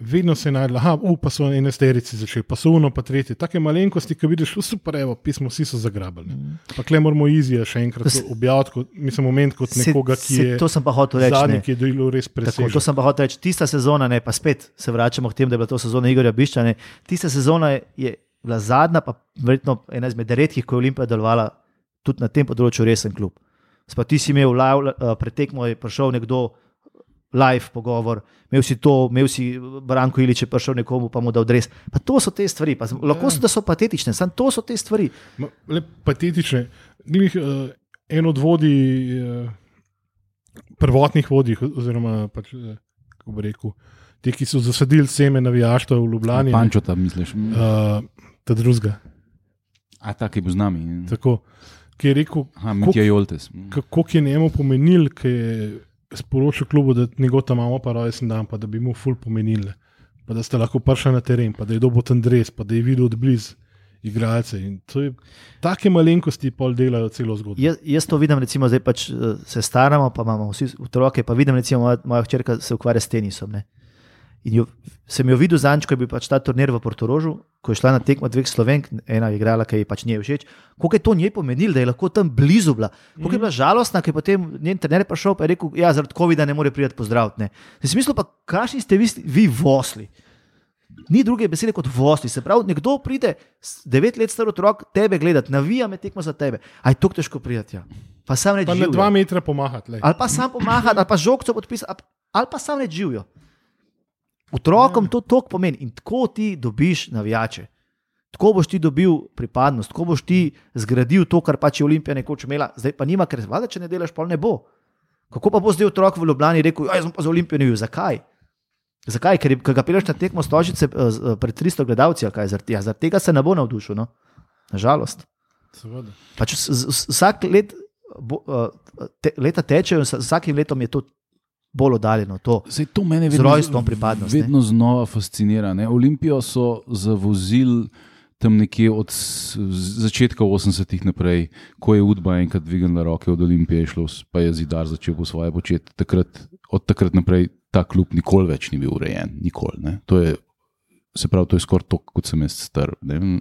vedno se je najdel, ah, pa so ene sterici začeli, pa so uno, pa tretje. Take malenkosti, ki vidiš, "U, super, evo, pismo, vsi so zagrabili. ne. Pa kle moramo izija še enkrat
Mm.
Objaviti, kot, mislim, moment kot nekoga, ki
se-
je
To sem pa hotel reči.
zadnji, ki je delal res
Tako,
presežek.
to sem pa hotel reči. Tista sezona, ne, pa spet se vračamo k temu, da je bila to sezona Igorja Bišča. Ne. Tista sezona je, bila zadnja, pa verjetno ena izmed redkih, ko je Olimpija delovala tudi na tem področju resen klub. Spa ti si imel uh, pretekmo, je prišel nekdo. Live pogovor, imel si to, imel si Branko Ilič, prišel nekomu, pa mu da odres. Pa to so te stvari, pa, lahko so, da so patetične, samo to so te stvari.
Ma, le patetične. Glih, uh, en od vodij, uh, prvotnih vodij, oziroma pač, uh, kako bi rekel, ti, ki so zasadili seme navijaštva v Ljubljani,
Pančo tam misliš.
uh, ta drugega.
A ta, ki bo z nami.
Tako. ki je rekel,
Aha, Joltes. Mm.
kako je njemu pomenil, ki je sporočil klubu, da njegov tam imamo pa rojsten dan, pa da bi mu ful pomenili. Pa da ste lahko prišli na teren, pa da je dobil ten dres, pa da je videl odbliz igralce. In to je take malenkosti, pol delajo celo zgodbo.
Jaz, jaz to vidim, recimo, zdaj pač eh, se staramo, pa imamo vsi otroke. Pa vidim, recimo, moja, moja hčerka se ukvarja s tenisom. Ne? In jo, sem jo videl zadnjič, ko je bil pač ta turnir v Portorožu, ko je šla na tekmo dveh slovenk, ena je igrala, ki ji pač ni všeč. Kako je to njej pomenilo, da je lahko tam blizu bila. Kako je bila žalostna, ker je potem njen trener prišel in rekel, ja, zaradi COVID-a ne more priti pozdraviti. ne. V smislu pa, kakšni ste vi, vi vosli. Ni druge besede kot vosli. Se pravi, nekdo pride, devet let star otrok, tebe gledati, navija me tekmo za tebe. Aj to težko prijeti. Ja. Pa sam živijo.
dva metra pomahati.
Ali pa sam pomagati, ali pa žogco podpisati, ali- pa sam ne živijo. Otrokom to tok pomeni in tako ti dobiš navijače. Tako boš ti dobil pripadnost, tako boš ti zgradil to, kar pač je Olimpija nekoč imela, zdaj pa nima, ker valjda, če ne delaš, pol ne bo. Kako pa bo zdaj otrok v Ljubljani rekel, jaz sem pa za Olimpijo navil, zakaj? Zakaj? Ker, je- ga peleš na tekmo stožice eh, eh, pred 300 gledalci, kaj zaradi ja, zaradi tega se ne bo navdušil. No? Nažalost. Pač vs- vs- vsak let, bo, uh, te, leta tečejo, in vsakim letom je to bolj oddaljeno. To.
Zdaj, to mene
Z
vedno,
rojstvom pripadnost, ne.
vedno znova fascinira. Ne? Olimpijo so zavozili tam nekje od z začetka 80-ih naprej, ko je Udba enkrat dvignila roke od Olimpije, je šlo, pa je zidar začel po svoje početi. Takrat, od takrat naprej ta klub nikoli več ni bil urejen, nikoli. Ne? To je, se pravi, to je skoraj toliko, kot sem jaz star. Ne?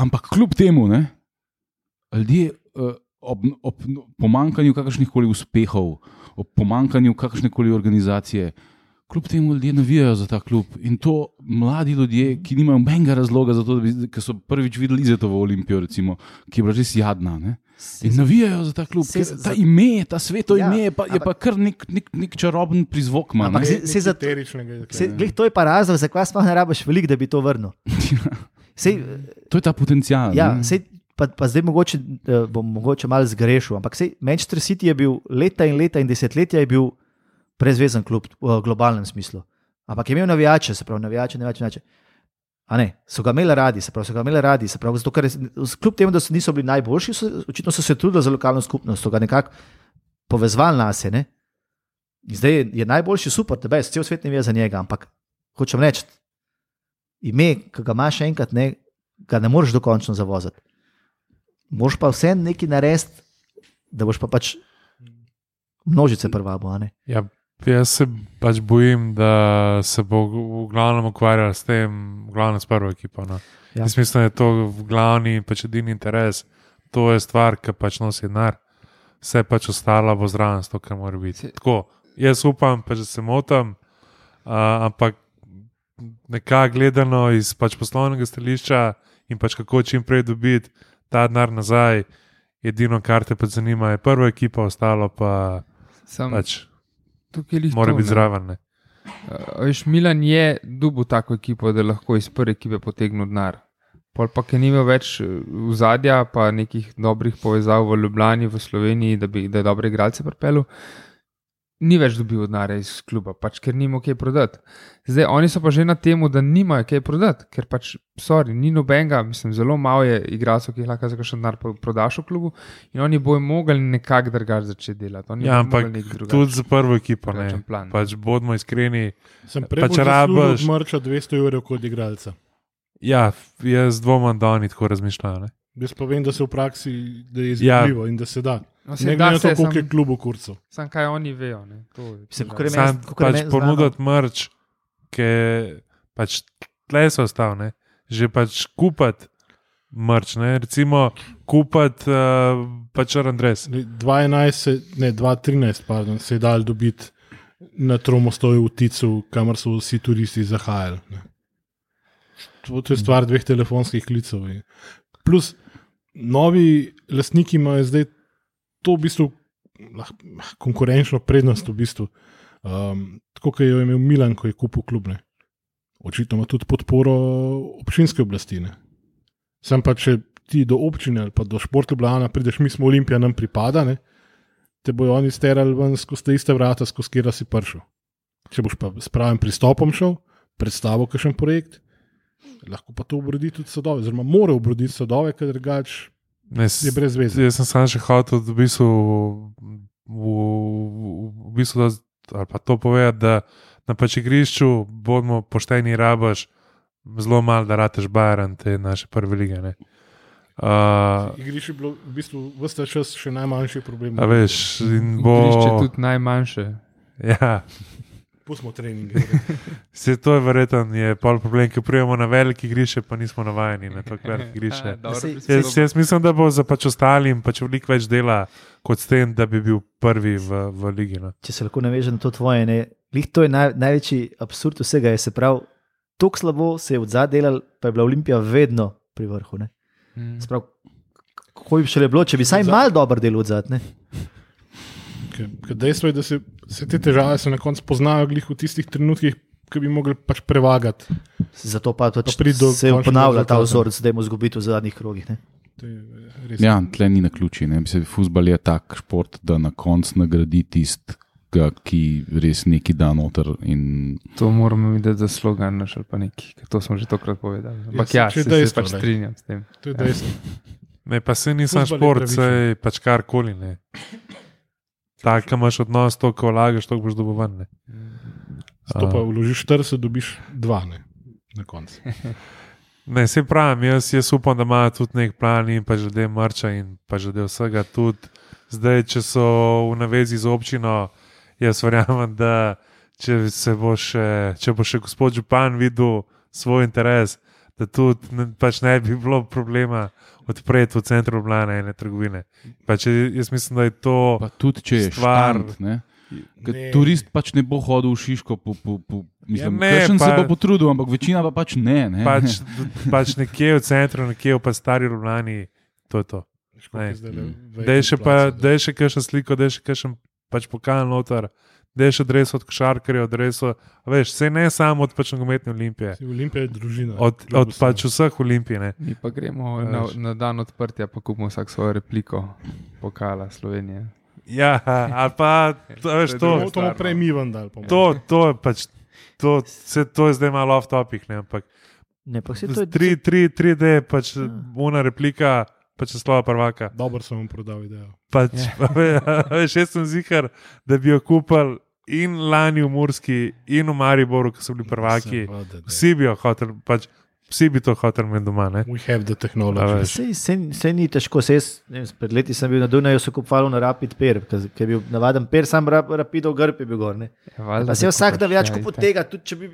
Ampak kljub temu, ne, ljudje uh, ob, ob pomankanju kakršnih koli uspehov, ob pomankanju kakršne koli organizacije, kljub temu ljudje navijajo za ta klub. In to mladi ljudje, ki nimajo nobenega razloga za to, da, bi, so prvič videli Izetovo olimpijo, recimo, ki je bila res jadna. Ne? In navijajo za ta klub,
Se-
ker
za-
ta ime, ta sveto
Ja,
ja, ime je pa, je pa kar nek, nek, nek čaroben prizvok.
Ampak
ne.
se- se za- Se, glih, to je pa razlog, zakaj sploh ne rabiš veliko, da bi to vrnil. Sej,
To je ta potencial.
ja, sej, pa, pa zdaj mogoče, eh, bom mogoče malo zgrešil, ampak sej, Manchester City je bil leta in leta in desetletja bil prezvezen klub v globalnem smislu. Ampak je imel navijače, se pravi, navijače, navijače. navijače. A ne, so ga imeli radi, se pravi, so ga imeli radi, pravi, zato, ker kljub temu, da so niso bili najboljši, so, očitno so se trudili za lokalno skupnost, so ga nekako povezvali na se. Ne? In zdaj je, je najboljši super, da je cel svet ne ve za njega, ampak hočem reči, ime, ki ga imaš enkrat, ne, ga ne moreš dokončno zavoziti. Moš pa vse nekaj narediti, da boš pa pač množice prvabo. a ne.
Ja, jaz se pač bojim, da se bo v glavnem ukvarjal s tem, v glavnem s prvo ekipo. No.
Ja.
Jaz mislim, da je to v glavni pač edini interes, to je stvar, ki pač nosi denar, vse pač ostalo bo zraven, to, kar mora biti. Tako, jaz upam, pač, da se motim, uh, ampak nekako gledano iz pač poslovnega stališča in pač kako čim prej dobiti ta denar nazaj. Edino, kar te pač zanima, je prva ekipa, ostalo pa
Sam,
pač mora biti zraven. Ne.
Uh, veš, Milan je dubu tako ekipo, da lahko iz prve ekipe potegne denar. Pol pa, ker ni imel več v zadja, pa nekih dobrih povezav v Ljubljani, v Sloveniji, da bi da dobre igralce pripeljal, ni več dobil denarja iz kluba, pač ker nima kaj prodati. Zdaj, oni so pa že na tem, da nimajo kaj prodati, ker pač, sorry, ni nobenega, mislim, zelo malo je igralcev, ki jih lahko za kakšen denar pro- prodaš v klubu in oni bojo mogli nekako drugače začeti delati. Oni
Ja, ampak
drugačen-
tudi za prvo ekipo. Ne.
plan.
Pač bodimo iskreni.
Sem
pač
prej pač
rabiš-
od mrča 200 evrov kot igralca.
Ja, jaz dvomim, da oni tako razmišljajo. Ne.
Jaz pa vem, da se v praksi da je
Ja.
izvedljivo in da se da.
No,
Ne glede na to,
se,
koliko je klubu kurcev.
Sam kaj oni vejo. ne, to
kakor je
Sam
je
pač ponuditi mrč, ki pač tle so ostali, že pač kupiti mrč, ne. recimo kupiti uh, pač Andres.
2011, se- ne 2013, pardon, se je dal dobiti na Tromostoju v Ticu, kamor so vsi turisti zahajali. Ne. To, to je stvar dveh telefonskih klicev. in- Plus, novi lastniki imajo zdaj to v bistvu lah, konkurenčno prednost. V bistvu. um, tako kot je imel Milan, ko je kupil klubne. Očitno ima tudi podporo občinske oblasti. Ne. Sem pa, če ti do občine ali pa do športa Blana prideš, mi smo Olimpija, nam pripada, ne, te bojo oni sterali ven skozi te iste vrata, skozi kjer si prišel. Če boš pa s pravim pristopom šel, predstavil kakšen projekt, lahko pa to obrodi tudi sadove, oziroma mora obroditi sadove, ker drugače
Ne,
je brez veze.
Jaz sem sam še hotel, da v bistvu, v, v, v bistvu da, ali pa to povedati, da na pač igrišču bomo pošteni rabaš zelo malo, da rateš Bajran te naše prve lige. ne. Uh,
Igrišče je bilo v bistvu vse čas še najmanjši problem.
a veš, in
Igrišče je
bo.
tudi najmanjše.
Ja,
Pustimo treninge.
se to je verjetno je pol problem, ker prijemo na veliki igrišče, pa nismo navajeni na tako veliko igrišče.
Ja, dobro
Jaz, jaz mislim, da bo za pač ostalim pač veliko več dela kot s tem, da bi bil prvi v, v ligi. No.
Če se lahko navežem na to tvoje, ne, lih to je naj, največji absurd vsega. Je se pravi, tako slabo se je od zadaj delal, pa je bila Olimpija vedno pri vrhu. Ne.
Mm.
Se Pravi, kako bi šele bilo, če bi vsaj malo dobro delal od zadaj.
Ker, ker dejstvo je, da se, se te težave se na koncu poznajo v tistih trenutkih, ki bi mogli pač prevagati.
Zato pa, pač
Pa do
se ponavlja ta vzorec, da je mu zgubiti v zadnjih krogih. Ne.
To je res.
Ja, tle ni na ključi. Ne. Mislim, Fusbal je tak šport, da na koncu nagradi tistega, ki res neki da noter. In
To moramo videti za slogan naš ali pa neki, ker to smo že tokrat povedali. Ampak ja,
če
se, pač strinjam s tem.
To je dejstvo.
Ne, pa se nisem
Fuzbal je
šport, se pač karkoli. ne. Tak, ki imaš odnos, to, ko vlagaš, to boš dobovan. ne.
To pa vložiš 40, dobiš 2 ne, na koncu.
Ne, se pravim, jaz, jaz upam, da imajo tudi nek plan in pa že del mrča in pa že del vsega. Tudi zdaj, če so v navezi z občino, jaz verjamem, da če, bo še, če bo še gospod Župan videl svoj interes, da tudi ne, pač ne bi bilo problema odpreti v centru Ljubljana ene trgovine. Pač jaz mislim, da je to.
pa tudi če je
Stvar-
štand, ne.
Ne.
Turist pač ne bo hodil v Šiško, po, po, po, mislim,
Ja, ne, pa-
se bo potrudil, ampak večina pa pač ne. ne.
Pač, pač nekje v centru, nekje v pa stari Ljubljani, to je to. Da je še, pa, da je še kakšno sliko, da je še kakšen pač pokal noter, da je še adres od košarkarjev, adres od, veš, vse ne samo od pač nogometne olimpije,
Olimpija je družina.
od, od pač vseh olimpij. Ne.
Mi pa gremo
A
na, na dan odprtja, pa kupimo vsak svojo repliko pokala Slovenije.
Ja, ali pa, to, veš, to,
To, to bomo prej mi vendar. po mojem.
to, to je pač, to, se, to je zdaj malo off topic, ne, ampak
Ne, pa vse to je
3, 3, 3D, pač
Ja.
una replika, pač slova prvaka.
Dobro sem vam prodal idejo.
Pač, veš, jaz sem zihar, da bi jo kupili in lani v Murski, in v Mariboru, ki so bili prvaki. Vsi bi jo hotel, pač, vsi bi to hotel imeti doma. Ne?
We have the technology.
Sej, sej, sej ni težko, sej, jaz, ne vem, pred leti sem bil na Dunaju, so kupovali na Rapid Per, ker je bil navaden Per, sam rap, Rapidov grb je bil gor. Ne.
Ja, valjda,
Pa se vsak
ja,
kupuje
itak.
tega, tudi če bi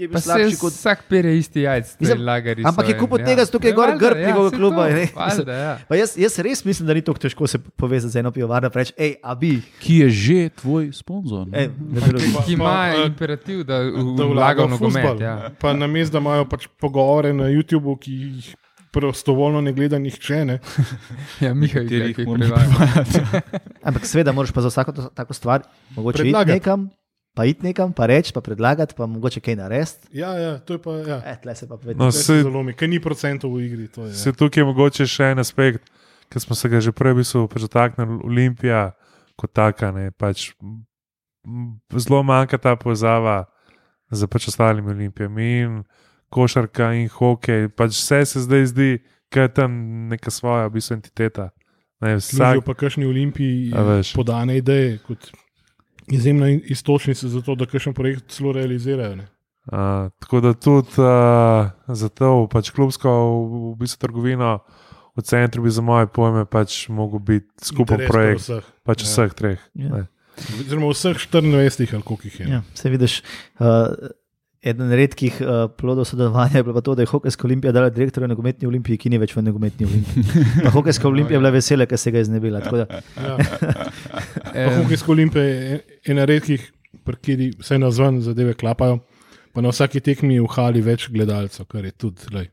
je bil
Pa se
slabši kot.
vsak per je isti jajc,
Mislim,
lagari.
ampak je kupil
in-
tega, zato je
Ja,
gor grb
ja,
njegovega kluba,
to,
ne.
valjda, ja.
Pa jaz, jaz res mislim, da ni tako težko se povezati z eno pivovarno in reči, hej, a bi.
Ki je že tvoj sponzor.
Ej.
Pa-
Ki
pa,
ima
eh,
imperativ, da
da
vlaga v nogomet. Ja.
Pa na mestu, da imajo pač pogovore na YouTubu, ki jih prostovoljno ne gleda nihče. Ne?
Ja, Mihaj, ki
moramo
prevaja.
Ampak seveda moraš pa za vsako to, tako stvar mogoče iti nekam, pa iti nekam, pa reči, pa predlagati, pa mogoče kaj narediti.
Ja, ja, to je pa. Ja.
Eh, tle se pa vedno.
No,
se zelo mi, ker ni procentov v igri. To je,
se
ja.
tukaj je mogoče še en aspekt, ki smo se ga že prej dotaknili. Olimpija kot taka, ne, pač, zelo manjka ta povezava z pač ostalimi olimpijami in košarka in hokej. Pač vse se zdaj zdi, da je tam neka svoja v bistvu entiteta. Ne,
Služijo
vsak,
pa kakšni olimpiji podane ideje kot izjemna istočnica za to, da kakšen projekt celo realizirajo. Ne?
Uh, tako da tudi uh, za to, pač klubsko v, v bistvu trgovino v centru bi za moje pojme pač mogel biti skupen projekt,
Vseh.
pač
Ja.
vseh treh.
Ja.
Ne.
Oziroma vseh 24, ali koliko jih je.
Ja, se vidiš, uh, eden redkih uh, plodov sodelovanja je bilo pa to, da je Hokejska olimpija dala direktorju nogometni olimpiji, ki ni več v nogometni olimpiji. Pa Hokejska olimpija je bila vesela, ker se ga je znebila. tako Da,
Ja. Pa Hokejska olimpija je ena redkih, pri kateri vse na zven zadeve klapajo. Pa na vsaki tekmi je v hali več gledalcev, kar je tudi lej,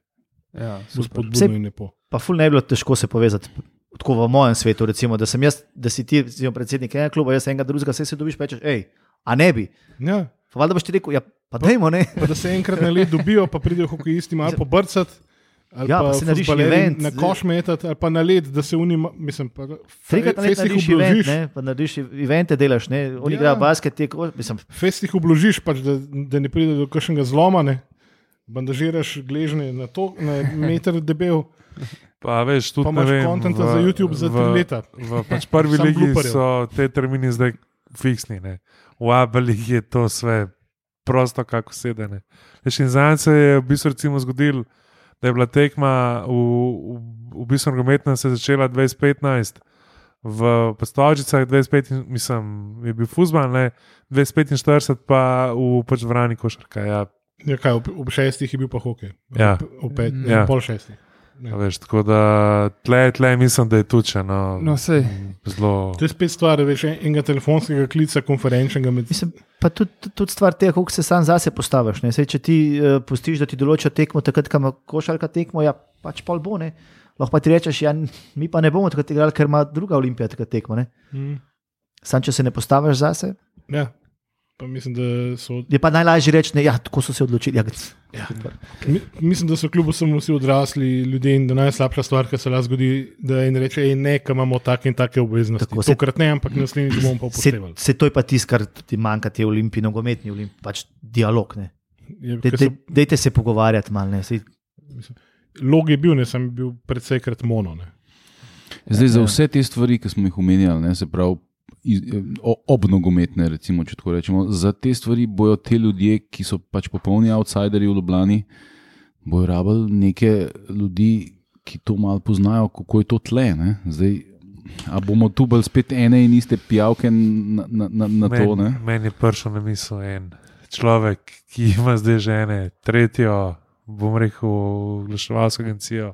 ja, super.
spodbudno
Sej-
in lepo.
pa ful ne bi bilo težko se povezati. Tako v mojem svetu, recimo, da sem jaz, da si ti, recimo, predsednik enega kluba, jaz enega drugega, vse se dobiš, pa rečeš, hej, a ne bi.
Ja.
Pa valjda boš ti rekel, ja, pa dajmo ne.
Pa da se enkrat na let dobijo, pa pridejo hokejisti malo pobrcati. Ali
Ja,
pa,
pa narediš
fuzbalerji
event.
Na koš metati, ali pa na led, da se unima, mislim, pa
Trikrat na let
jih
narediš event, ne, pa narediš evente, delaš, ne, oni
Ja.
igrajo basket, te, ko- mislim,
fest jih obložiš, pač, da, da ne pride do kakšnega zloma. Ne. bandažiraš gležne na, to, na meter debel,
Pa veš, tudi
Pa
ne
imaš kontenta
v-
za YouTube za tri
v-
leta.
V pač prvi ligi
blooperjev.
so te termini zdaj fiksni, ne. V abu ligi je to vse prosto, kako sedene. Veš, in Zdaj se je v bistvu recimo zgodilo, da je bila tekma v, v, v bistvu nogometna se začela 2015. V Postovčicah 25, mislim, je bil fuzbal, ne, 245 pa v pač vrani košarka. Ja,
Ja, kaj, ob, ob šestih je bil pa hokej.
Ja.
Ob pet,
Ja.
ja. pol šestih.
Veš, tako da tle, tle mislim, da je tuče. No,
No, sej.
zelo.
To je spet stvar veš, en- enega telefonskega klica, konferenčnega med
Mislim, pa tudi, tudi stvar tega, kako se sam zase postaviš. ne. Saj, če ti uh, pustiš, da ti določa tekmo, takrat, ko ima košarka tekmo, ja, pač pol bo. Ne? Lahko pa ti rečeš, ja, mi pa ne bomo takrat igrali, ker ima druga olimpija takrat tekmo. Ne?
Mm.
Sam, če se ne postaviš zase,
Ja. Pa mislim, da so,
je pa najlažje reči, da ja, tako so se odločili. Ja, ja.
mi, mislim, da so kljub vsemu vsi odrasli ljudje in da najslabša stvar, ki se lahko zgodi, da en reče, "Ej, ne, ker imamo take in take obveznosti.
Tako se-
Tokrat ne, ampak naslednjič bomo pa
Se,
upoštevali.
se to je pa tisto, kar ti manjka, ti olimpiji, nogometni olimpiji, pač dialog. Ne?
Je,
Dej-
ker so-
dej- Dejte se pogovarjati malo.
Log je bil, ne, sem bil predvsejkrat mono. Ne.
Zdaj, za vse te stvari, ki smo jih omenjali, ne, se pravi, obnogometne, recimo, če tako rečemo, za te stvari bojo te ljudje, ki so pač popolni outsideri v Ljubljani, bojo rabili neke ljudi, ki to malo poznajo, kako je to tle. Ne. Zdaj, a bomo tu bolj spet ene in iste pijavke na, na, na, na to? Ne?
Meni, je prišel na misel en človek, ki ima zdaj žene, tretjo, bom rekel, oglaševalsko agencijo.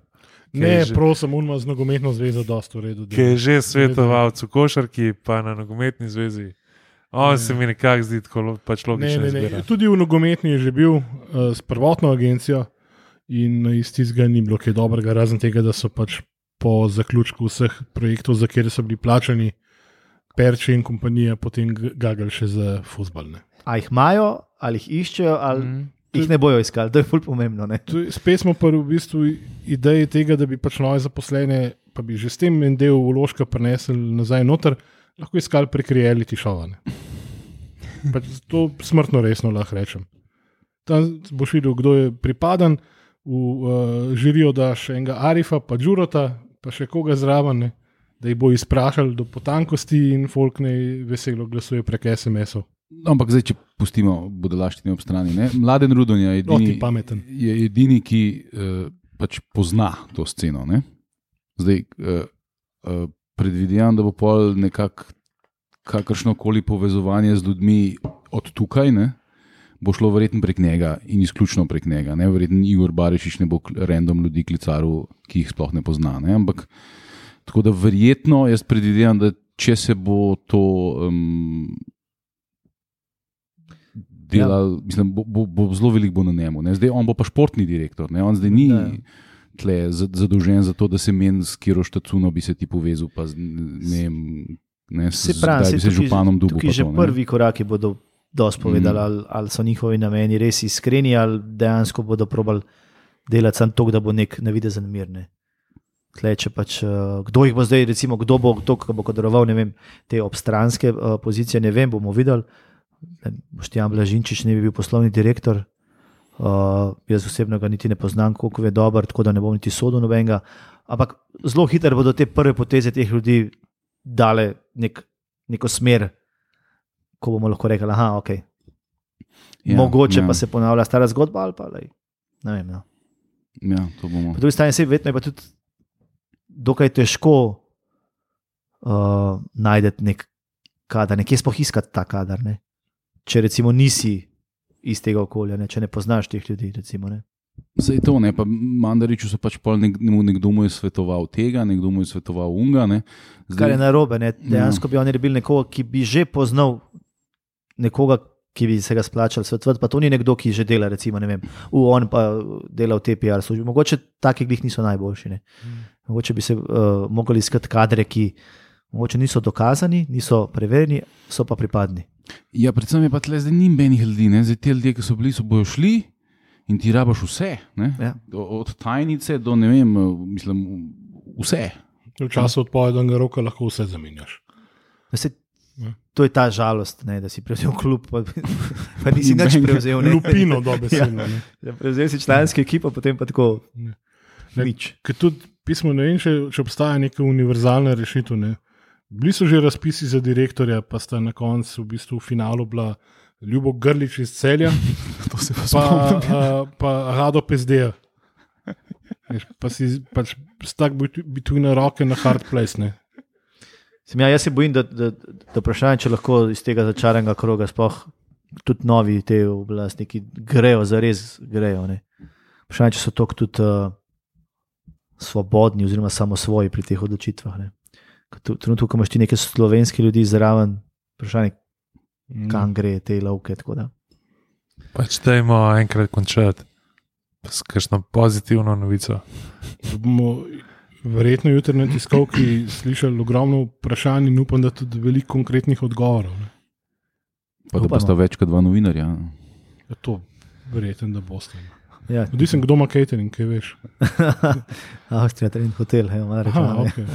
Ne,
je že-
prosim, unma z nogometno zvezo, dosta v redu.
Ki je že svetovalec v košarki, pa na nogometni zvezi. On se mi nekako zdi tako lo- pač
Ne,
logičen.
ne, ne.
izbira.
Tudi v nogometni je že bil uh, s prvotno agencijo in iz tistega ni bilo kaj dobrega, razen tega, da so pač po zaključku vseh projektov, za katere so bili plačani, Perči in kompanija potem g- gagali še za fusbalne.
a jih imajo, ali jih iščejo, ali
Mm.
Jih ne bojo iskali. To je fulj pomembno.
Spet smo pa v bistvu ideji tega, da bi pač nove zaposlene, pa bi že s tem en del vložka prenesli nazaj noter, lahko iskali prek reality šovane. Pač to smrtno resno lahko rečem. Tam boš videl, kdo je pripadan, v uh, žirijo daš enega Arifa, pa Džurota, pa še koga zraven, ne, da jih bo izprašal do potankosti in folk ne veselo glasuje prek SMS-ov.
Ampak zdaj, če pustimo budalaštine ob strani. Ne? Mladen Rudon je edini,
pameten.
je edini ki uh, pač pozna to sceno. Ne? Zdaj, uh, uh, predvidevam, da bo pol nekako kakršno koli povezovanje z ljudmi od tukaj. Ne? Bo šlo verjetno prek njega in izključno prek njega. Ne? Verjetno Igor Barišič ne bo random ljudi klicaril, ki jih sploh ne pozna. Ne? Ampak tako da verjetno jaz predvidevam, da če se bo to um, delal, ja. mislim, bo, bo, bo zelo velik bo na njemu. Ne? Zdaj on bo pa športni direktor, ne? on zdaj ni
Da.
tle za- zadolžen za to, da se meni s Kiro Štacuno bi se ti povezal, pa z, ne vem, ne, s,
Se pravi,
bi se
tukaj-
županom dubu.
Tukaj že prvi koraki bodo dosti povedali, mm. ali, ali so njihovi nameni res iskreni, ali dejansko bodo probali delati samo to, da bo nek navidezen mir. Ne. Tle, če pač, uh, kdo jih bo zdaj, recimo, kdo bo to, ki bo kadroval, vem, te obstranske uh, pozicije, ne vem, bomo videli. Boštjan Blažinčič ne bi bil poslovni direktor. Uh, jaz osebno ga niti ne poznam, koliko je dober, tako da ne bom niti sodel nobenega. Ampak zelo hitro bodo te prve poteze teh ljudi dale nek, neko smer, ko bomo lahko rekli, da je okay. ja, mogoče ja. pa se ponavlja stara zgodba ali pa lej, ne vem. No.
Ja, to bomo.
Po drugi strani se vedno je pa tudi dokaj težko uh, najti nek kader, nekje sploh iskati ta kader. Ne? Če recimo nisi iz tega okolja, ne? če ne poznaš teh ljudi. Recimo, ne?
Sej to, ne, pa Mandariču so pač pol nek, nekdo mu je svetoval tega, nekdo mu je svetoval unga. Ne.
Kar je narobe, ne? dejansko bi oni rabili nekoga, ki bi že poznal nekoga, ki bi se ga splačal svetovati, pa to ni nekdo, ki že dela, recimo, ne vem, v on pa dela v TPR službi. Mogoče taki glih niso najboljši. Ne? Mogoče bi se uh, mogli iskati kadre, ki mogoče niso dokazani, niso preverjeni, so pa pripadni.
Ja, predvsem je pa tle zdaj ni menih ljudi, ne. zdaj te ljudje, ki so bili, so bojo šli in ti rabaš vse. ne.
Ja.
Od tajnice do ne vem, mislim, vse.
V času odpovednega roka lahko vse zamenjaš.
Se,
Ja.
To je ta žalost, ne, da si prevzel klub, pa, pa nisi nič
Nobenega
prevzel. Ne.
Lupino dobesedno. ne.
Ja, prevzel si članski ekipo, potem pa tako.
Ne.
Nič.
Ker tudi pismo, ne vem, če, če obstaja neka univerzalna rešitev. Ne. Bili so že razpisi za direktorja, pa sta na koncu v bistvu v finalu bila Ljubo Grlič iz celja,
To se pa
pa,
spomnim.
uh, pa Rado Pezdeja. Pa si pač stak between a rock and a hard place. Ne.
Sem, ja, jaz se bojim, da, da, da vprašanje, če lahko iz tega začaranega kroga, sploh tudi novi te oblastniki grejo, zares grejo. Ne. Vprašanje, če so tako tudi uh, svobodni oziroma samosvoji pri teh odločitvah. ne. Trenutno, ko imaš ti neke slovenske ljudi zraven, vprašanje, kam gre te lovke. tako da.
Pač dajmo enkrat končati s kakšno pozitivno novico.
bomo verjetno jutri na tiskovki slišali ogromno vprašanj in upam, da tudi veliko konkretnih odgovorov. Ne.
Pa da bosta več kot dva novinarja.
Ja, to verjetno, da boste.
Ja,
Odvisen, kdo ima catering, kaj veš.
Avstrija, Trend hotel, ja, malo
Aha,
reklame.
okay.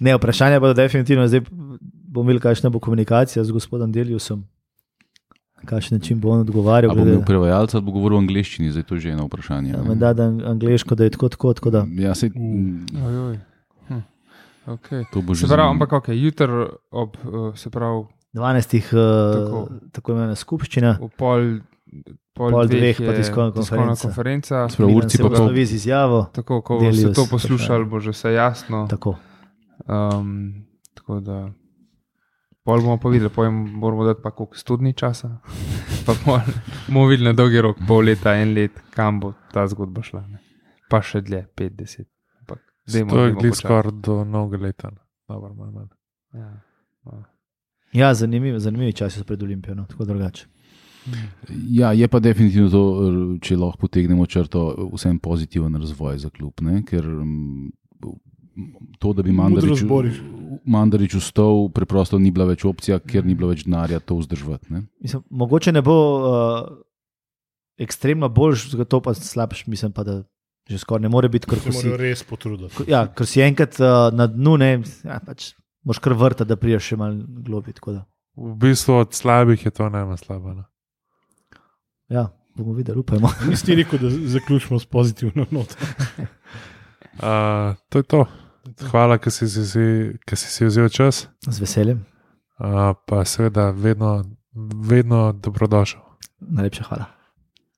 Ne, vprašanje bodo definitivno, zdaj bomo imeli, kakšna bo komunikacija z gospodom Deljusom, kakšen način bo on odgovarjal.
Ali bo bil prevajalec ali bo govoril v angleščini, zdaj to je že eno vprašanje.
Ja. Menda da angliško, da je tako, tako, tako da.
Ja, sej,
Ojoj. Hm. Okay.
to bo že
Se pravi, ampak okay, jutri ob, uh, se pravi,
12.
Tako.
Tako, tako imenovana skupščina,
v pol, pol,
Pol
dveh,
dveh pa
je
tiskovna konferenca.
konferenca.
Se
Milan
urci
se
pa pol.
slovi z izjavo.
Tako, ko boste to poslušali, bo že vse jasno.
Tako.
Um, tako da, pol bomo pa videli, pojem moramo dati pa koliko sto dni časa. Pa pol bomo videli na dolgi rok, pol leta, en let, kam bo ta zgodba šla. Ne. Pa še dlje, 50. Ampak dajmo-
To je
počasi.
skoraj do novega leta. no. Dobro, manj, manj.
Ja. ja.
Ja, zanimivi, zanimivi časi so pred Olimpijo, no, tako drugače.
Ja, je pa definitivno to, če lahko potegnemo črto, vsem pozitiven razvoj za klub. Ne? Ker to, da bi Mandarič, ustal, preprosto ni bila več opcija, ker ni bilo več denarja to vzdrževati. ne.
Mislim, mogoče ne bo uh, ekstremno boljš, zato pa slabš, mislim pa, da že skoraj ne more biti, ker
Se morajo res potruditi.
ja, ker si enkrat uh, na dnu, ne, ja, pač moš kar vrta, da priješ še malo globi. tako da.
V bistvu od slabih je to najmanj slabo. No.
Ja, bomo videli, upajmo.
Nisi rekel, da zaključimo s pozitivno noto.
Uh, to je to. Hvala, ker si, si, si, ker si si vzel čas.
Z veseljem.
Uh, pa seveda vedno, vedno dobrodošel.
Najlepša hvala.